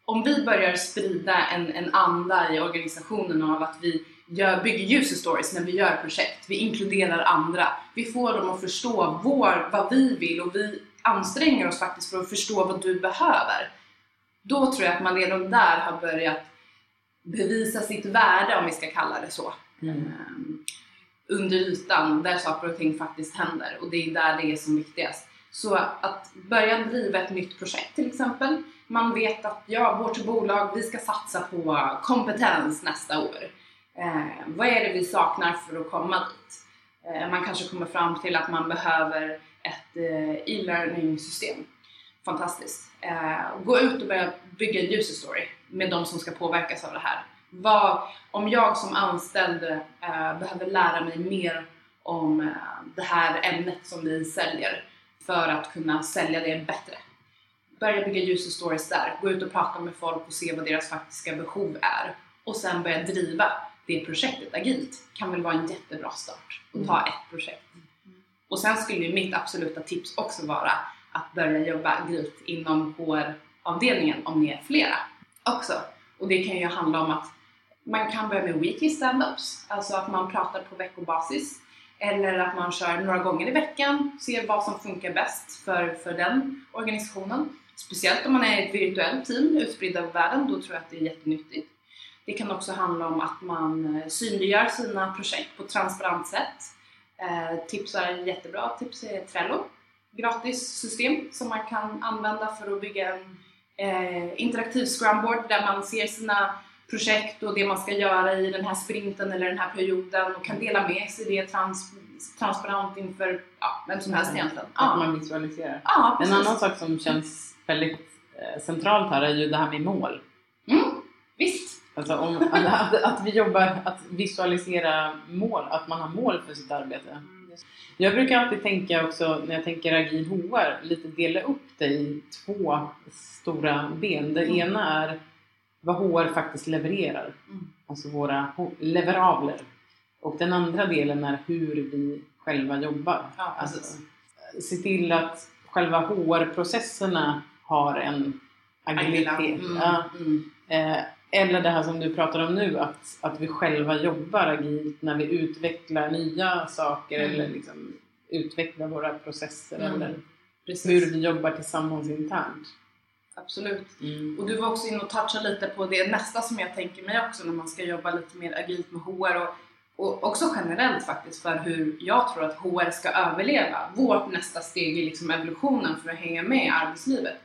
[SPEAKER 3] om vi börjar sprida en, en anda i organisationen av att vi gör, bygger user stories när vi gör projekt, vi inkluderar andra, vi får dem att förstå vår, vad vi vill och vi anstränger oss faktiskt för att förstå vad du behöver. Då tror jag att man redan där har börjat bevisa sitt värde, om vi ska kalla det så.
[SPEAKER 1] Mm.
[SPEAKER 3] Ehm, under ytan, där saker och ting faktiskt händer och det är där det är som viktigast. Så att börja driva ett nytt projekt till exempel. Man vet att ja, vårt bolag, vi ska satsa på kompetens nästa år. Eh, vad är det vi saknar för att komma dit? Eh, man kanske kommer fram till att man behöver ett eh, e-learning system. Fantastiskt. Eh, gå ut och börja bygga en user story med de som ska påverkas av det här. Vad, om jag som anställd eh, behöver lära mig mer om eh, det här ämnet som vi säljer för att kunna sälja det bättre. Börja bygga user stories där, gå ut och prata med folk och se vad deras faktiska behov är och sen börja driva det projektet agilt kan väl vara en jättebra start och ta ett projekt. Och sen skulle mitt absoluta tips också vara att börja jobba agilt inom HR-avdelningen om ni är flera också. Och det kan ju handla om att man kan börja med weekly stand-ups, alltså att man pratar på veckobasis. Eller att man kör några gånger i veckan, ser vad som funkar bäst för, för den organisationen. Speciellt om man är ett virtuellt team utspridda över världen, då tror jag att det är jättenyttigt. Det kan också handla om att man eh, synliggör sina projekt på ett transparent sätt. Eh, tips är jättebra tips är Trello. Gratis system som man kan använda för att bygga en eh, interaktiv scrumboard där man ser sina projekt och det man ska göra i den här sprinten eller den här perioden och kan dela med sig det trans transparent inför ja, vem som helst egentligen.
[SPEAKER 1] Att
[SPEAKER 3] Ja,
[SPEAKER 1] man visualiserar.
[SPEAKER 3] ja
[SPEAKER 1] En annan sak som känns väldigt eh, centralt här är ju det här med mål.
[SPEAKER 3] Mm, visst.
[SPEAKER 1] Alltså om, att, att vi jobbar, att visualisera mål, att man har mål för sitt arbete. Jag brukar alltid tänka också, när jag tänker agil HR, lite dela upp det i två stora ben. Det ena är vad HR faktiskt levererar,
[SPEAKER 3] Mm.
[SPEAKER 1] alltså våra leverabler. Och den andra delen är hur vi själva jobbar.
[SPEAKER 3] Ja,
[SPEAKER 1] Alltså, se till att själva HR-processerna har en agilitet.
[SPEAKER 3] Mm,
[SPEAKER 1] Ja.
[SPEAKER 3] mm.
[SPEAKER 1] Eh, eller det här som du pratar om nu, att, att vi själva jobbar agilt när vi utvecklar nya saker
[SPEAKER 3] Mm.
[SPEAKER 1] eller liksom utvecklar våra processer
[SPEAKER 3] Mm.
[SPEAKER 1] eller
[SPEAKER 3] Precis.
[SPEAKER 1] hur vi jobbar tillsammans internt.
[SPEAKER 3] Absolut.
[SPEAKER 1] Mm.
[SPEAKER 3] Och du var också inne och touchade lite på det nästa som jag tänker mig också när man ska jobba lite mer agilt med HR och, och också generellt faktiskt för hur jag tror att HR ska överleva. Vårt nästa steg i liksom evolutionen för att hänga med i arbetslivet.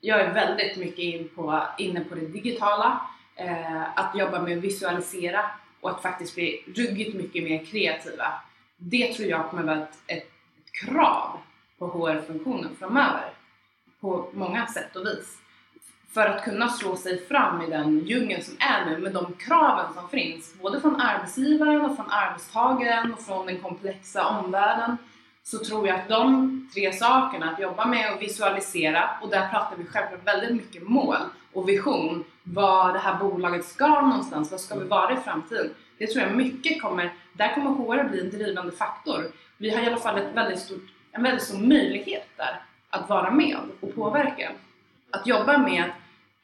[SPEAKER 3] Jag är väldigt mycket in på, inne på det digitala, Eh, att jobba med att visualisera och att faktiskt bli ruggigt mycket mer kreativa. Det tror jag kommer vara ett, ett, ett krav på HR-funktionen framöver på många sätt och vis för att kunna slå sig fram i den djungeln som är nu med de kraven som finns både från arbetsgivaren och från arbetstagaren och från den komplexa omvärlden så tror jag att de tre sakerna, att jobba med och visualisera och där pratar vi självklart väldigt mycket mål och vision, vad det här bolaget ska någonstans, vad ska vi vara i framtiden? Det tror jag mycket kommer, där kommer HR bli en drivande faktor. Vi har i alla fall ett väldigt stort, en väldigt stor möjlighet där att vara med och påverka. Att jobba med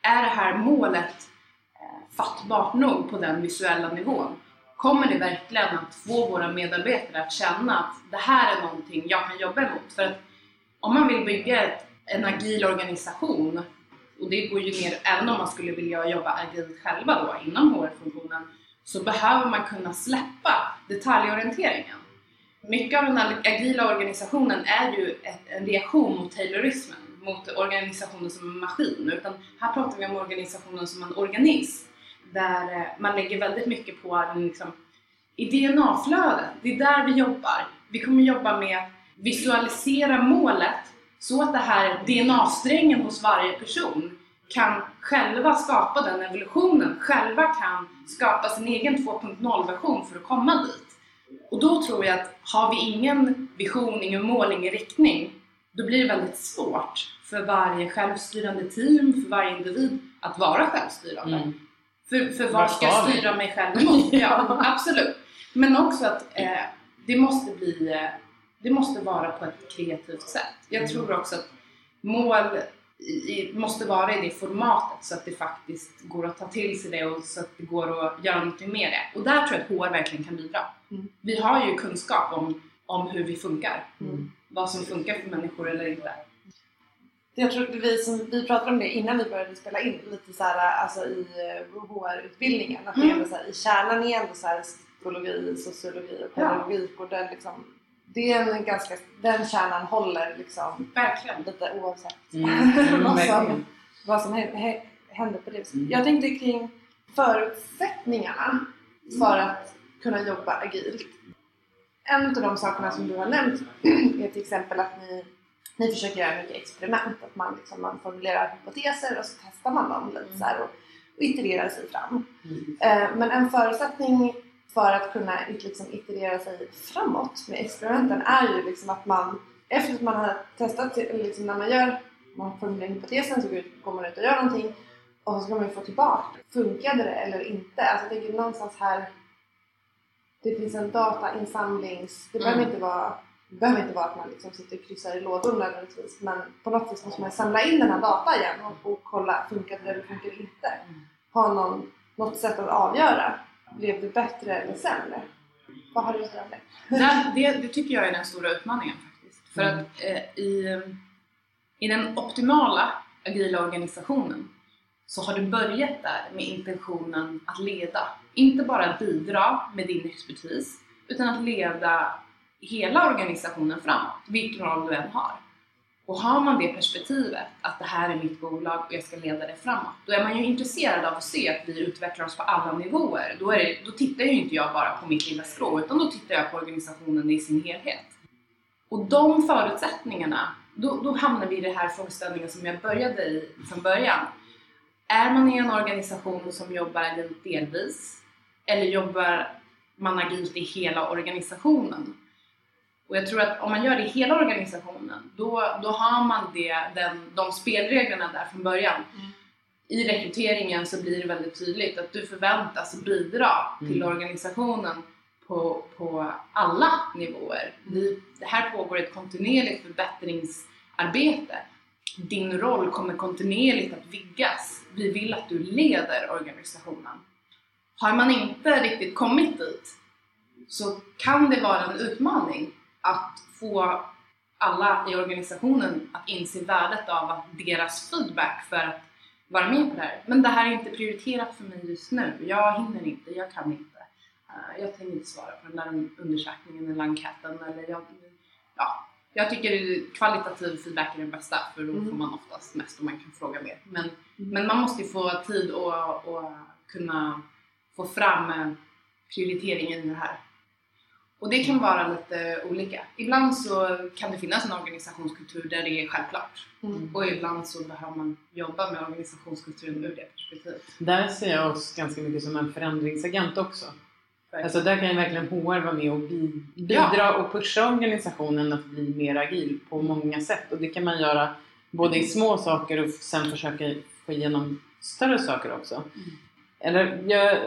[SPEAKER 3] är det här målet eh, fattbart nog på den visuella nivån? Kommer det verkligen att få våra medarbetare att känna att det här är någonting jag kan jobba emot? För att om man vill bygga ett, en agil organisation och det går ju ner, även om man skulle vilja jobba agilt själva då inom HR-funktionen så behöver man kunna släppa detaljorienteringen. Mycket av den agila organisationen är ju ett, en reaktion mot taylorismen, mot organisationen som en maskin. Utan här pratar vi om organisationen som en organism där eh, man lägger väldigt mycket på den liksom, i DNA-flödet. Det är där vi jobbar. Vi kommer jobba med att visualisera målet så att det här DNA-strängen hos varje person kan själva skapa den evolutionen, själva kan skapa sin egen 2.0-version för att komma dit. Och då tror jag att har vi ingen vision, ingen mål, ingen riktning, då blir det väldigt svårt för varje självstyrande team, för varje individ att vara självstyrande.
[SPEAKER 1] Mm.
[SPEAKER 3] För, för
[SPEAKER 1] Vad
[SPEAKER 3] ska jag styra mig själv emot? Ja, absolut. Men också att eh, det måste bli, eh, det måste vara på ett kreativt sätt. Jag
[SPEAKER 1] Mm.
[SPEAKER 3] tror också att mål i, måste vara i det formatet så att det faktiskt går att ta till sig det och så att det går att göra någonting med det. Och där tror jag att HR verkligen kan bidra.
[SPEAKER 2] Mm.
[SPEAKER 3] Vi har ju kunskap om, om hur vi funkar.
[SPEAKER 1] Mm.
[SPEAKER 3] Vad som funkar för människor eller inte.
[SPEAKER 2] Jag tror att vi, som, vi pratade om det innan vi började spela in, lite så här, alltså i eh, HR-utbildningen. Att det är
[SPEAKER 3] Mm.
[SPEAKER 2] ändå så här, i kärnan är ändå så här, psykologi, sociologi och
[SPEAKER 3] Ja.
[SPEAKER 2] pedagogik. Och den, liksom, det är en ganska, den kärnan håller liksom
[SPEAKER 3] Verkligen.
[SPEAKER 2] lite oavsett
[SPEAKER 1] Mm. Mm,
[SPEAKER 2] vad, som,
[SPEAKER 1] verkligen.
[SPEAKER 2] vad som hä- hä- händer på det viset.
[SPEAKER 1] Mm.
[SPEAKER 2] Jag tänkte kring förutsättningarna för att kunna jobba agilt. En av de sakerna som du har nämnt är till exempel att ni, ni försöker göra mycket experiment. Att man, liksom, man formulerar hypoteser och så testar man dem lite så här och, och itererar sig fram.
[SPEAKER 1] Mm.
[SPEAKER 2] Eh, men en förutsättning för att kunna liksom iterera sig framåt med experimenten är ju liksom att man efter att man har testat, liksom när man gör, man formulerar hypotesen så går man ut och gör någonting och så ska man ju få tillbaka. Funkade det eller inte? Alltså jag tänker någonstans här det finns en datainsamlings... Det behöver
[SPEAKER 3] Mm.
[SPEAKER 2] inte vara Det behöver inte vara att man liksom sitter och kryssar i lådor nödvändigtvis men på något vis måste man samla in den här data igen och, och kolla funkar det eller funkar det inte. Ha någon, något sätt att avgöra. Blev det bättre eller sämre? Vad har du att säga om det?
[SPEAKER 3] Nej, det, det tycker jag är den stora utmaningen faktiskt. För
[SPEAKER 1] Mm.
[SPEAKER 3] att eh, i, i den optimala agila organisationen så har du börjat där med intentionen att leda. Inte bara bidra med din expertis utan att leda hela organisationen framåt, vilken roll du än har. Och har man det perspektivet att det här är mitt bolag och jag ska leda det framåt, då är man ju intresserad av att se att vi utvecklar oss på alla nivåer. Då, är det, då tittar ju inte jag bara på mitt lilla skrå, utan då tittar jag på organisationen i sin helhet. Och de förutsättningarna, då, då hamnar vi i den här frågeställningen som jag började i från början. Är man i en organisation som jobbar agilt delvis, eller jobbar man agilt i hela organisationen? Och jag tror att om man gör det i hela organisationen, då, då har man det, den, de spelreglerna där från början.
[SPEAKER 2] Mm.
[SPEAKER 3] I rekryteringen så blir det väldigt tydligt att du förväntas bidra till
[SPEAKER 1] Mm.
[SPEAKER 3] organisationen på, på alla nivåer. Vi, det här pågår ett kontinuerligt förbättringsarbete. Din roll kommer kontinuerligt att vidgas. Vi vill att du leder organisationen. Har man inte riktigt kommit dit så kan det vara en utmaning att få alla i organisationen att inse värdet av att deras feedback för att vara med på det här. Men det här är inte prioriterat för mig just nu. Jag hinner inte, jag kan inte. Eh, Jag tänker inte svara på den där undersökningen eller enkäten. Eller jag, ja, jag tycker kvalitativ feedback är den bästa för då
[SPEAKER 2] Mm.
[SPEAKER 3] får man oftast mest och man kan fråga mer. Men, men man måste ju få tid och, och kunna få fram eh, prioriteringen i det här. Och det kan vara lite olika. Ibland så kan det finnas en organisationskultur där det är självklart.
[SPEAKER 2] Mm.
[SPEAKER 3] Och ibland så behöver man jobba med organisationskulturen ur det perspektivet.
[SPEAKER 1] Där ser jag oss ganska mycket som en förändringsagent också. Alltså där kan ju verkligen HR vara med och bi- bidra
[SPEAKER 3] Ja.
[SPEAKER 1] och pusha organisationen att bli mer agil på många sätt. Och det kan man göra både i små saker och sen försöka få igenom större saker också. Eller jag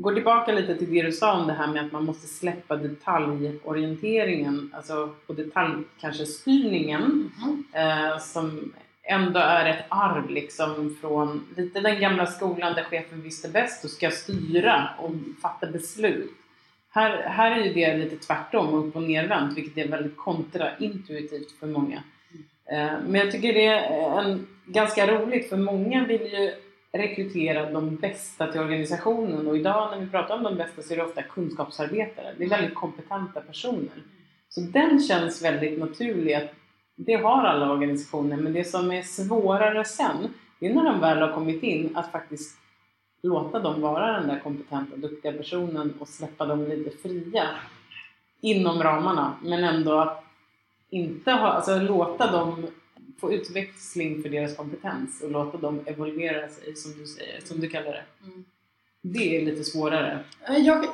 [SPEAKER 1] går tillbaka lite till det du sa om det här med att man måste släppa detaljorienteringen, alltså och detalj kanske styrningen eh, som ändå är ett arv liksom från lite den gamla skolan där chefen visste bäst och ska styra och fatta beslut. Här, här är ju det lite tvärtom, upp och nervänt, vilket är väldigt kontraintuitivt för många. Eh, men jag tycker det är en, ganska roligt för många vill ju rekrytera de bästa till organisationen och idag när vi pratar om de bästa så är det ofta kunskapsarbetare. Det är väldigt kompetenta personer. Så den känns väldigt naturlig att det har alla organisationer men det som är svårare sen det är när de väl har kommit in att faktiskt låta dem vara den där kompetenta, duktiga personen och släppa dem lite fria inom ramarna men ändå inte ha, alltså låta dem få utväxling för deras kompetens och låta dem evolvera sig som du säger, som du kallar det.
[SPEAKER 3] Mm.
[SPEAKER 1] Det är lite svårare.
[SPEAKER 3] Eh, Jag,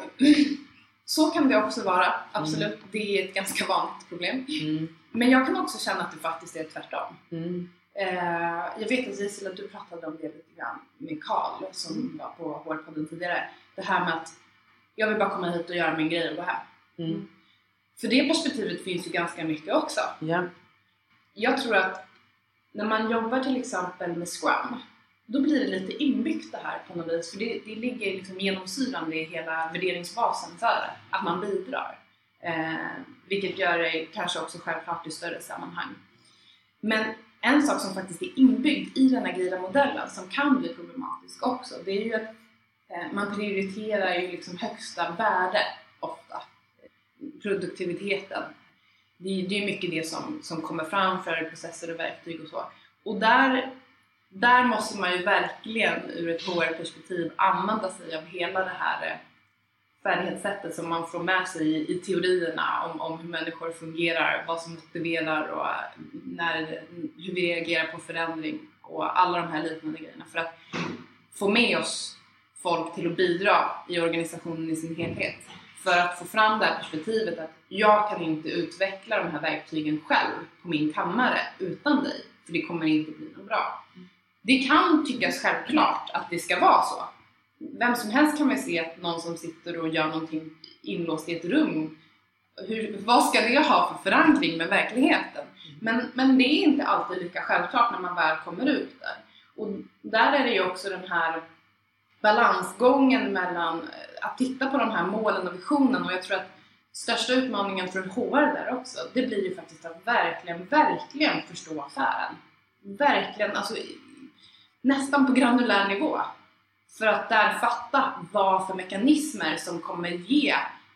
[SPEAKER 3] så kan det också vara, absolut. Det är ett ganska vanligt problem.
[SPEAKER 1] Mm.
[SPEAKER 3] Men jag kan också känna att det faktiskt är tvärtom.
[SPEAKER 1] Mm.
[SPEAKER 3] Eh, jag vet att Gisela, du pratade om det lite grann med Karl som var på HR-podden tidigare. Det här med att jag vill bara komma hit och göra min grej och hem.
[SPEAKER 1] Mm.
[SPEAKER 3] För det perspektivet finns ju ganska mycket också.
[SPEAKER 1] Ja.
[SPEAKER 3] Jag tror att när man jobbar till exempel med Scrum, då blir det lite inbyggt det här på något vis. För det, det ligger liksom genomsyrande i hela värderingsbasen för det, att man bidrar. Eh, vilket gör det kanske också självklart i större sammanhang. Men en sak som faktiskt är inbyggd i den agila modellen som kan bli problematisk också, det är ju att eh, man prioriterar ju liksom högsta värde ofta. Produktiviteten. Det är, det är mycket det som, som kommer fram för processer och verktyg och så. Och där, där måste man ju verkligen ur ett HR-perspektiv använda sig av hela det här eh, färdighetssättet som man får med sig i, i teorierna om, om hur människor fungerar, vad som motiverar och eh, när, hur vi reagerar på förändring och alla de här liknande grejerna för att få med oss folk till att bidra i organisationen i sin helhet. För att få fram det här perspektivet att jag kan inte utveckla de här verktygen själv på min kammare utan dig, för det kommer inte bli något bra. Det kan tyckas självklart att det ska vara så. Vem som helst kan väl se att någon som sitter och gör någonting inlåst i ett rum hur, vad ska det ha för förankring med verkligheten? Men, men det är inte alltid lika självklart när man väl kommer ut där. Och där är det ju också den här balansgången mellan eh, att titta på de här målen och visionen och jag tror att största utmaningen för HR där också, det blir ju faktiskt att verkligen, verkligen förstå affären. Verkligen, alltså nästan på granulär nivå. För att där fatta vad för mekanismer som kommer ge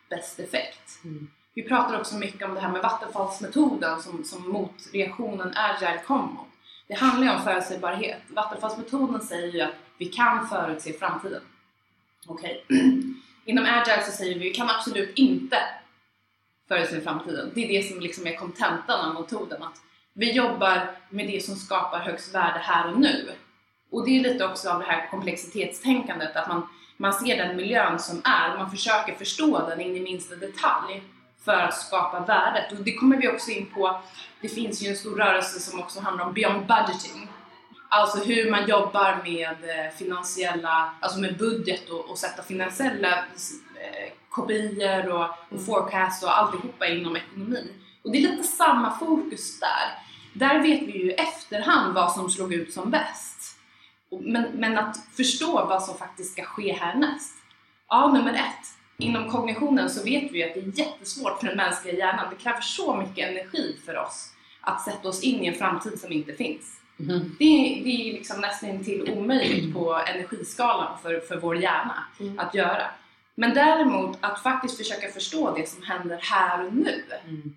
[SPEAKER 3] bäst effekt.
[SPEAKER 1] Mm.
[SPEAKER 3] Vi pratar också mycket om det här med vattenfallsmetoden som, som motreaktionen Agile Combo. Det handlar ju om förutsägbarhet. Vattenfallsmetoden säger ju att vi kan förutse framtiden. Okej. Inom Agile så säger vi att vi kan absolut inte förutse framtiden. Det är det som liksom är kontentan av metoden. Att vi jobbar med det som skapar högst värde här och nu. Och det är lite också av det här komplexitetstänkandet, att man, man ser den miljön som är man försöker förstå den in i minsta detalj för att skapa värdet. Och det kommer vi också in på, det finns ju en stor rörelse som också handlar om beyond budgeting. Alltså hur man jobbar med eh, finansiella, alltså med budget och, och sätta finansiella eh, kopior och, och forecast och alltihopa inom ekonomin. Och det är lite samma fokus där. Där vet vi ju i efterhand vad som slog ut som bäst. Men, men att förstå vad som faktiskt ska ske härnäst. Ja, nummer ett. Inom kognitionen så vet vi ju att det är jättesvårt för den mänskliga hjärnan. Det kräver så mycket energi för oss att sätta oss in i en framtid som inte finns.
[SPEAKER 1] Mhm.
[SPEAKER 3] Det är, det är liksom nästan till omöjligt på energiskalan för, för vår hjärna
[SPEAKER 2] Mm.
[SPEAKER 3] att göra. Men däremot att faktiskt försöka förstå det som händer här och nu.
[SPEAKER 1] Mm.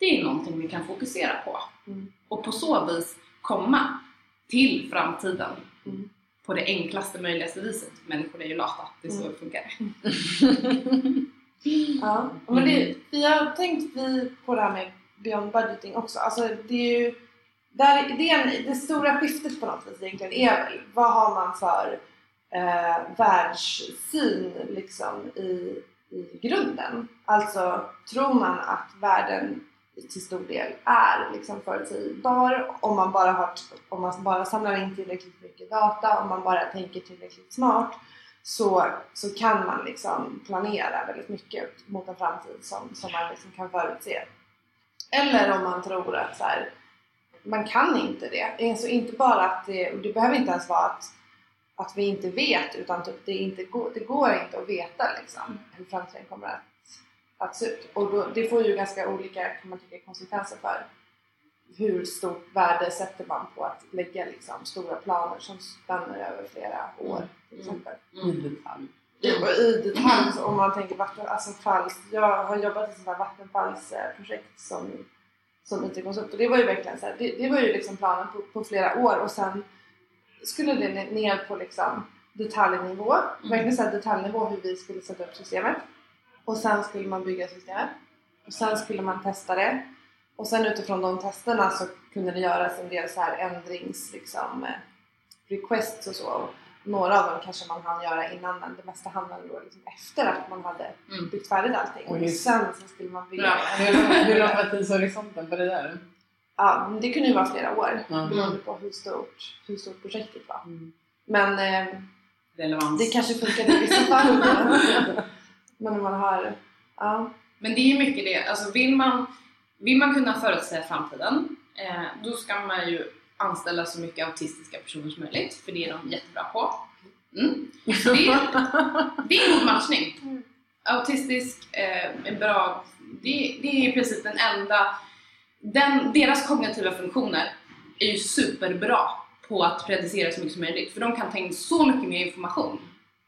[SPEAKER 3] Det är någonting vi kan fokusera på.
[SPEAKER 2] Mm.
[SPEAKER 3] Och på så vis komma till framtiden
[SPEAKER 2] Mm.
[SPEAKER 3] på det enklaste möjligaste viset. Människor är ju lata, det är så
[SPEAKER 2] Mm.
[SPEAKER 3] det funkar.
[SPEAKER 2] Ja, men det, vi har tänkt vi på det här med beyond budgeting också. Alltså det är ju där, det, är en, det stora skiftet på något vis egentligen är väl vad har man för eh, världssyn liksom i, i grunden? Alltså tror man att världen till stor del är liksom förutsägbar om man bara, har, om man bara samlar in tillräckligt mycket data, om man bara tänker tillräckligt smart så, så kan man liksom planera väldigt mycket mot en framtid som, som man liksom kan förutse. Eller om man tror att så här, man kan inte det. Alltså inte bara att det, och det behöver inte ens vara att, att vi inte vet utan typ det, inte går, det går inte att veta liksom, hur framtiden kommer att, att se ut. Och då, det får ju ganska olika kan man tycka, konsekvenser för hur stort värde sätter man på att lägga liksom, stora planer som spänner över flera år till exempel.
[SPEAKER 1] I detalj.
[SPEAKER 2] Och i detalj, så om man tänker vatten, alltså jag har jobbat i här vattenfallsprojekt som, som IT-konsult och det var ju verkligen så här, det, det var ju liksom planen på, på flera år. Och sen skulle det ner- på liksom detaljnivå, verkligen så här detaljnivå hur vi skulle sätta upp systemet. Och sen skulle man bygga systemet. Och sen skulle man testa det. Och sen utifrån de testerna så kunde det göras en del så här ändrings liksom, eh, requests och så några av dem kanske man hann göra innan men det mesta hann man då liksom efter att man hade
[SPEAKER 3] Mm.
[SPEAKER 2] byggt färdigt allting.
[SPEAKER 1] Och
[SPEAKER 2] Och
[SPEAKER 1] just-
[SPEAKER 2] sen så skulle man bygga.
[SPEAKER 1] Hur lång- var tidshorisonten på det där?
[SPEAKER 2] Ja, det kunde ju vara flera år
[SPEAKER 1] Ja.
[SPEAKER 2] beroende på hur stort, hur stort projektet var.
[SPEAKER 1] Mm.
[SPEAKER 2] Men eh,
[SPEAKER 3] Relevans.
[SPEAKER 2] det kanske funkade i vissa fall. men om man har... Ja.
[SPEAKER 3] Men det är ju mycket det, alltså vill man, vill man kunna förutsäga framtiden eh, då ska man ju anställa så mycket autistiska personer som möjligt för det är de jättebra på. Mm. Så det, är, det är en god matchning. Autistisk, eh, är bra, det, det är i princip den enda, den, deras kognitiva funktioner är ju superbra på att predicera så mycket som möjligt för de kan ta in så mycket mer information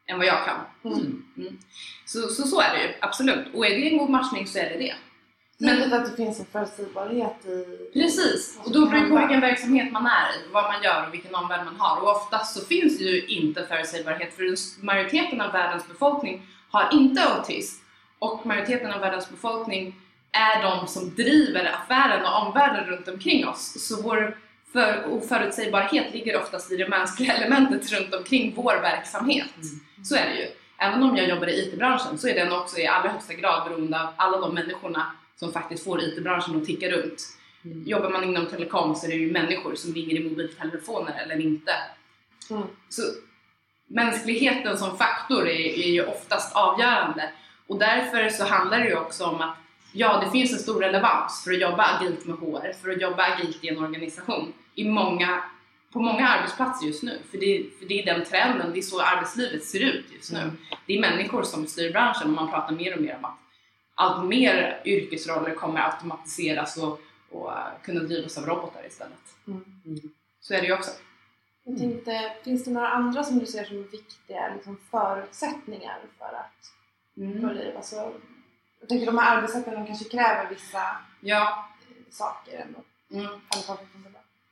[SPEAKER 3] än vad jag kan.
[SPEAKER 2] Mm.
[SPEAKER 3] Mm. Så, så så är det ju, absolut. Och är det en god matchning så är det det. Men-
[SPEAKER 2] Givet att det finns en förutsägbarhet i...
[SPEAKER 3] Precis, och då beror det på vilken verksamhet man är i, vad man gör och vilken omvärld man har. Och oftast så finns det ju inte förutsägbarhet för den- majoriteten av världens befolkning har inte autism. Och majoriteten av världens befolkning är de som driver affären och omvärlden runt omkring oss. Så vår för oförutsägbarhet ligger oftast i det mänskliga elementet runt omkring vår verksamhet. Så är det ju. Även om jag jobbar i IT-branschen så är den också i allra högsta grad beroende av alla de människorna som faktiskt får IT-branschen att ticka runt.
[SPEAKER 1] Mm.
[SPEAKER 3] Jobbar man inom telekom så är det ju människor som ringer i mobiltelefoner eller inte.
[SPEAKER 2] Mm.
[SPEAKER 3] Så mänskligheten som faktor är, är ju oftast avgörande och därför så handlar det ju också om att ja, det finns en stor relevans för att jobba agilt med HR, för att jobba agilt i en organisation i många, på många arbetsplatser just nu. För det, för det är den trenden, det är så arbetslivet ser ut just nu.
[SPEAKER 1] Mm.
[SPEAKER 3] Det är människor som styr branschen och man pratar mer och mer om att allt mer yrkesroller kommer automatiseras och, och eh, kunna drivas av robotar istället.
[SPEAKER 2] Mm.
[SPEAKER 3] Så är det ju också.
[SPEAKER 2] Jag tänkte, finns det några andra som du ser som viktiga liksom, förutsättningar för att
[SPEAKER 3] Mm.
[SPEAKER 2] få liv? Alltså, jag tänker de här arbetssätten de kanske kräver vissa
[SPEAKER 3] Ja,
[SPEAKER 2] saker ändå.
[SPEAKER 3] mm.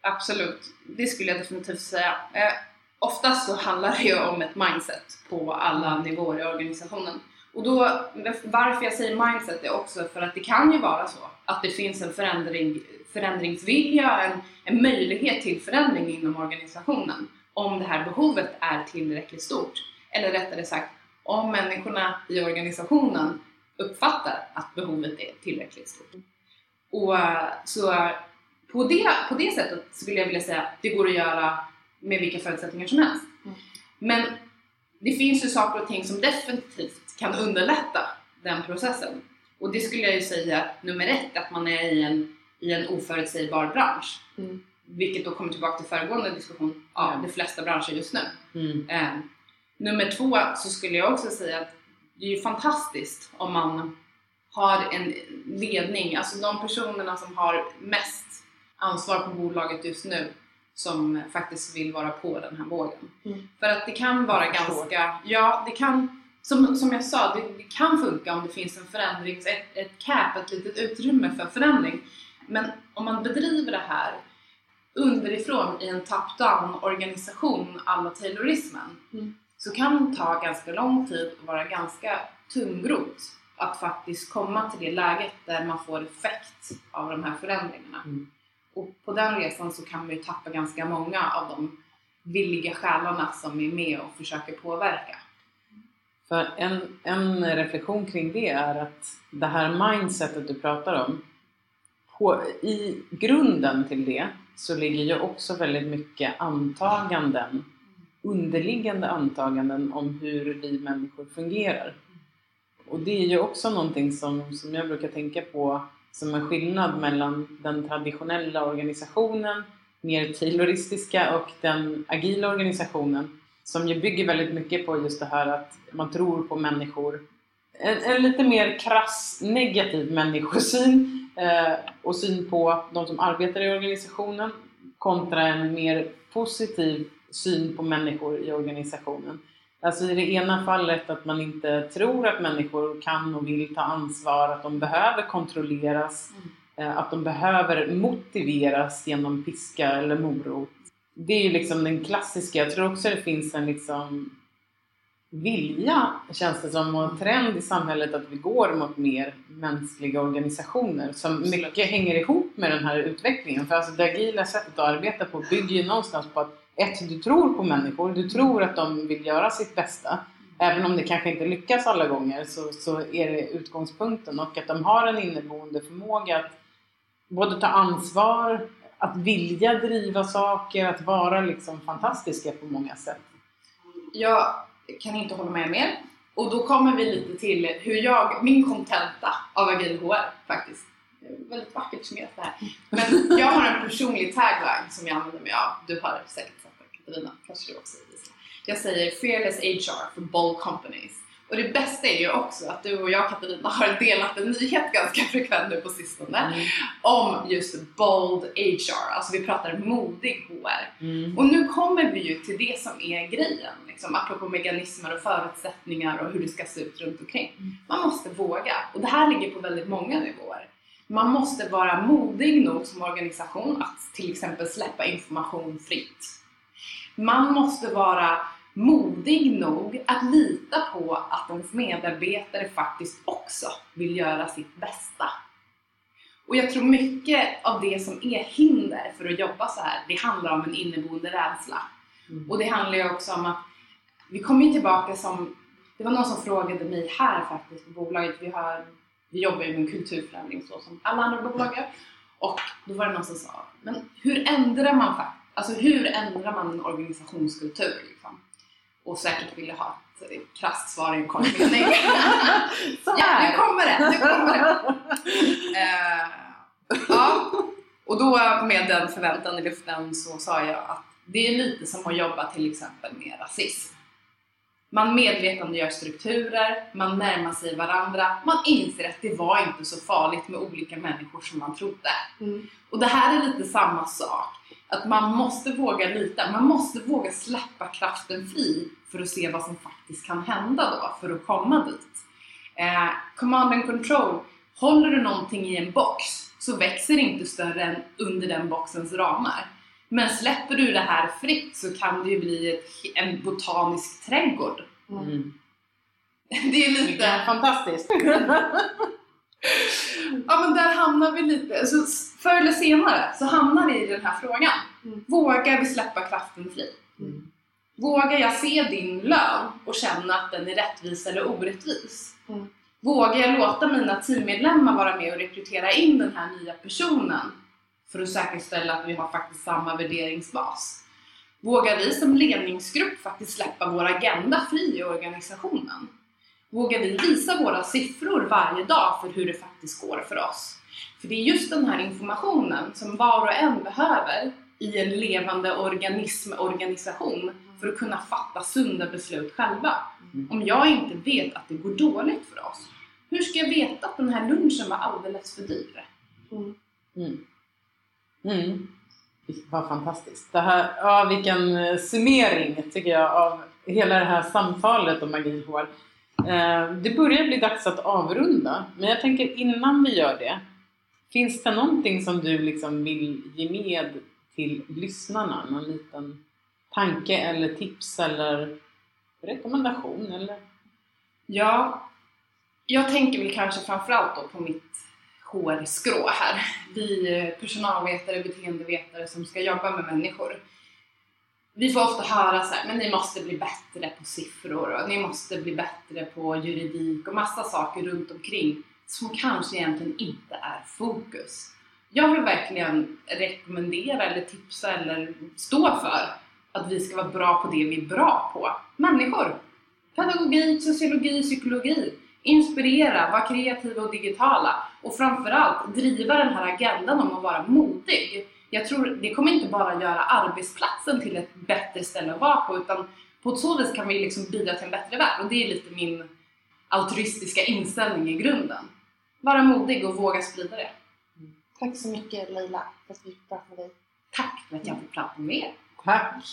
[SPEAKER 3] Absolut, det skulle jag definitivt säga. Eh, oftast så handlar det ju om ett mindset på alla nivåer i organisationen. Och då, varför jag säger mindset är också för att det kan ju vara så att det finns en förändring, förändringsvilja, en, en möjlighet till förändring inom organisationen om det här behovet är tillräckligt stort. Eller rättare sagt, om människorna i organisationen uppfattar att behovet är tillräckligt stort. Och så på det, på det sättet skulle jag vilja säga att det går att göra med vilka förutsättningar som helst.
[SPEAKER 2] Mm.
[SPEAKER 3] Men det finns ju saker och ting som definitivt kan underlätta den processen. Och det skulle jag ju säga nummer ett, att man är i en, i en oförutsägbar bransch.
[SPEAKER 2] Mm.
[SPEAKER 3] Vilket då kommer tillbaka till föregående diskussion
[SPEAKER 1] Ja.
[SPEAKER 3] de flesta branscher just nu.
[SPEAKER 1] Mm.
[SPEAKER 3] Eh, nummer två så skulle jag också säga att det är ju fantastiskt om man har en ledning, alltså de personerna som har mest ansvar på bolaget just nu som faktiskt vill vara på den här vågen.
[SPEAKER 2] Mm.
[SPEAKER 3] För att det kan vara ganska, ja det kan, som, som jag sa, det, det kan funka om det finns en förändrings, ett, ett cap, ett litet utrymme för förändring. Men om man bedriver det här underifrån i en top-down organisation alla Taylorismen
[SPEAKER 2] Mm.
[SPEAKER 3] så kan det ta ganska lång tid och vara ganska tungrot att faktiskt komma till det läget där man får effekt av de här förändringarna.
[SPEAKER 1] Mm.
[SPEAKER 3] Och på den resan så kan man ju tappa ganska många av de villiga själarna som är med och försöker påverka.
[SPEAKER 1] För en, en reflektion kring det är att det här mindsetet du pratar om, på, i grunden till det så ligger ju också väldigt mycket antaganden, underliggande antaganden om hur vi människor fungerar. Och det är ju också någonting som, som jag brukar tänka på som en skillnad mellan den traditionella organisationen, mer tayloristiska och den agila organisationen som ju bygger väldigt mycket på just det här att man tror på människor. En, en lite mer krass negativ människosyn eh, och syn på de som arbetar i organisationen kontra en mer positiv syn på människor i organisationen. Alltså i det ena fallet att man inte tror att människor kan och vill ta ansvar, att de behöver kontrolleras, eh, att de behöver motiveras genom piska eller morot. Det är ju liksom den klassiska, jag tror också det finns en liksom vilja, känns det som, och en trend i samhället att vi går mot mer mänskliga organisationer som mycket hänger ihop med den här utvecklingen. För alltså det agila sättet att arbeta på bygger ju någonstans på att ett, du tror på människor, du tror att de vill göra sitt bästa. Även om det kanske inte lyckas alla gånger så, så är det utgångspunkten och att de har en inneboende förmåga att både ta ansvar, att vilja driva saker, att vara liksom fantastiska på många sätt.
[SPEAKER 3] Jag kan inte hålla med mer. Och då kommer vi lite till hur jag, min kontenta av agil HR faktiskt. Väldigt vackert summerat det här. Men jag har en personlig tagline som jag använder mig av. Du har säkert sett den Katarina, kanske du också Jag säger Fearless HR for bold companies. Och det bästa är ju också att du och jag Katarina har delat en nyhet ganska frekvent nu på sistone om just bold HR. Alltså vi pratar modig HR.
[SPEAKER 1] Mm.
[SPEAKER 3] Och nu kommer vi ju till det som är grejen, liksom, apropå mekanismer och förutsättningar och hur det ska se ut runt omkring. Man måste våga. Och det här ligger på väldigt många nivåer. Man måste vara modig nog som organisation att till exempel släppa information fritt. Man måste vara modig nog att lita på att ens medarbetare faktiskt också vill göra sitt bästa. Och jag tror mycket av det som är hinder för att jobba så här, det handlar om en inneboende rädsla.
[SPEAKER 1] Mm.
[SPEAKER 3] Och det handlar ju också om att vi kommer ju tillbaka som, det var någon som frågade mig här faktiskt på bolaget, vi, har, vi jobbar ju med en kulturförändring så som alla andra bolag gör. Och då var det någon som sa, men hur ändrar man alltså hur ändrar man en organisationskultur? Och säkert ville ha ett krasst svar i en kort mening. Ja, nu kommer det! Nu kommer det. Och då med den förväntan i luften så sa jag att det är lite som att jobba till exempel med rasism. Man medvetandegör strukturer, man närmar sig varandra, man inser att det var inte så farligt med olika människor som man trodde.
[SPEAKER 2] Mm.
[SPEAKER 3] Och det här är lite samma sak. Att man måste våga lita, man måste våga släppa kraften fri för att se vad som faktiskt kan hända då, för att komma dit. Eh, command and control, håller du någonting i en box så växer det inte större än under den boxens ramar. Men släpper du det här fritt så kan det ju bli ett, en botanisk trädgård.
[SPEAKER 1] Mm.
[SPEAKER 3] Det är lite...
[SPEAKER 1] Vilken fantastiskt!
[SPEAKER 3] Ja men där hamnar vi lite, så förr eller senare så hamnar vi i den här frågan.
[SPEAKER 2] Mm.
[SPEAKER 3] Vågar vi släppa kraften fri?
[SPEAKER 1] Mm.
[SPEAKER 3] Vågar jag se din lön och känna att den är rättvis eller orättvis?
[SPEAKER 2] Mm.
[SPEAKER 3] Vågar jag låta mina teammedlemmar vara med och rekrytera in den här nya personen för att säkerställa att vi har faktiskt samma värderingsbas? Vågar vi som ledningsgrupp faktiskt släppa vår agenda fri i organisationen? Vågar vi visa våra siffror varje dag för hur det faktiskt går för oss? För det är just den här informationen som var och en behöver i en levande organismorganisation för att kunna fatta sunda beslut själva.
[SPEAKER 1] Mm.
[SPEAKER 3] Om jag inte vet att det går dåligt för oss, hur ska jag veta att den här lunchen var alldeles för dyr?
[SPEAKER 2] Mm.
[SPEAKER 1] Mm. Mm. Vad fantastiskt. Det här, ja, vilken eh, summering tycker jag av hela det här samtalet om agil HR. Eh, Det börjar bli dags att avrunda, men jag tänker innan vi gör det. Finns det någonting som du liksom vill ge med till lyssnarna? Någon liten tanke eller tips eller rekommendation? Eller?
[SPEAKER 3] Ja, jag tänker väl kanske framförallt då på mitt HR-skrå här. Vi personalvetare, beteendevetare som ska jobba med människor. Vi får ofta höra så här, men ni måste bli bättre på siffror och ni måste bli bättre på juridik och massa saker runt omkring som kanske egentligen inte är fokus. Jag vill verkligen rekommendera eller tipsa eller stå för att vi ska vara bra på det vi är bra på. Människor! Pedagogik, sociologi, psykologi. Inspirera, vara kreativa och digitala. Och framförallt driva den här agendan om att vara modig. Jag tror det kommer inte bara göra arbetsplatsen till ett bättre ställe att vara på utan på ett så vis kan vi liksom bidra till en bättre värld och det är lite min altruistiska inställning i grunden. Vara modig och våga sprida det.
[SPEAKER 2] Tack så mycket Leila för att vi fick prata med dig.
[SPEAKER 3] Tack för att jag fick prata med er.
[SPEAKER 1] Tack!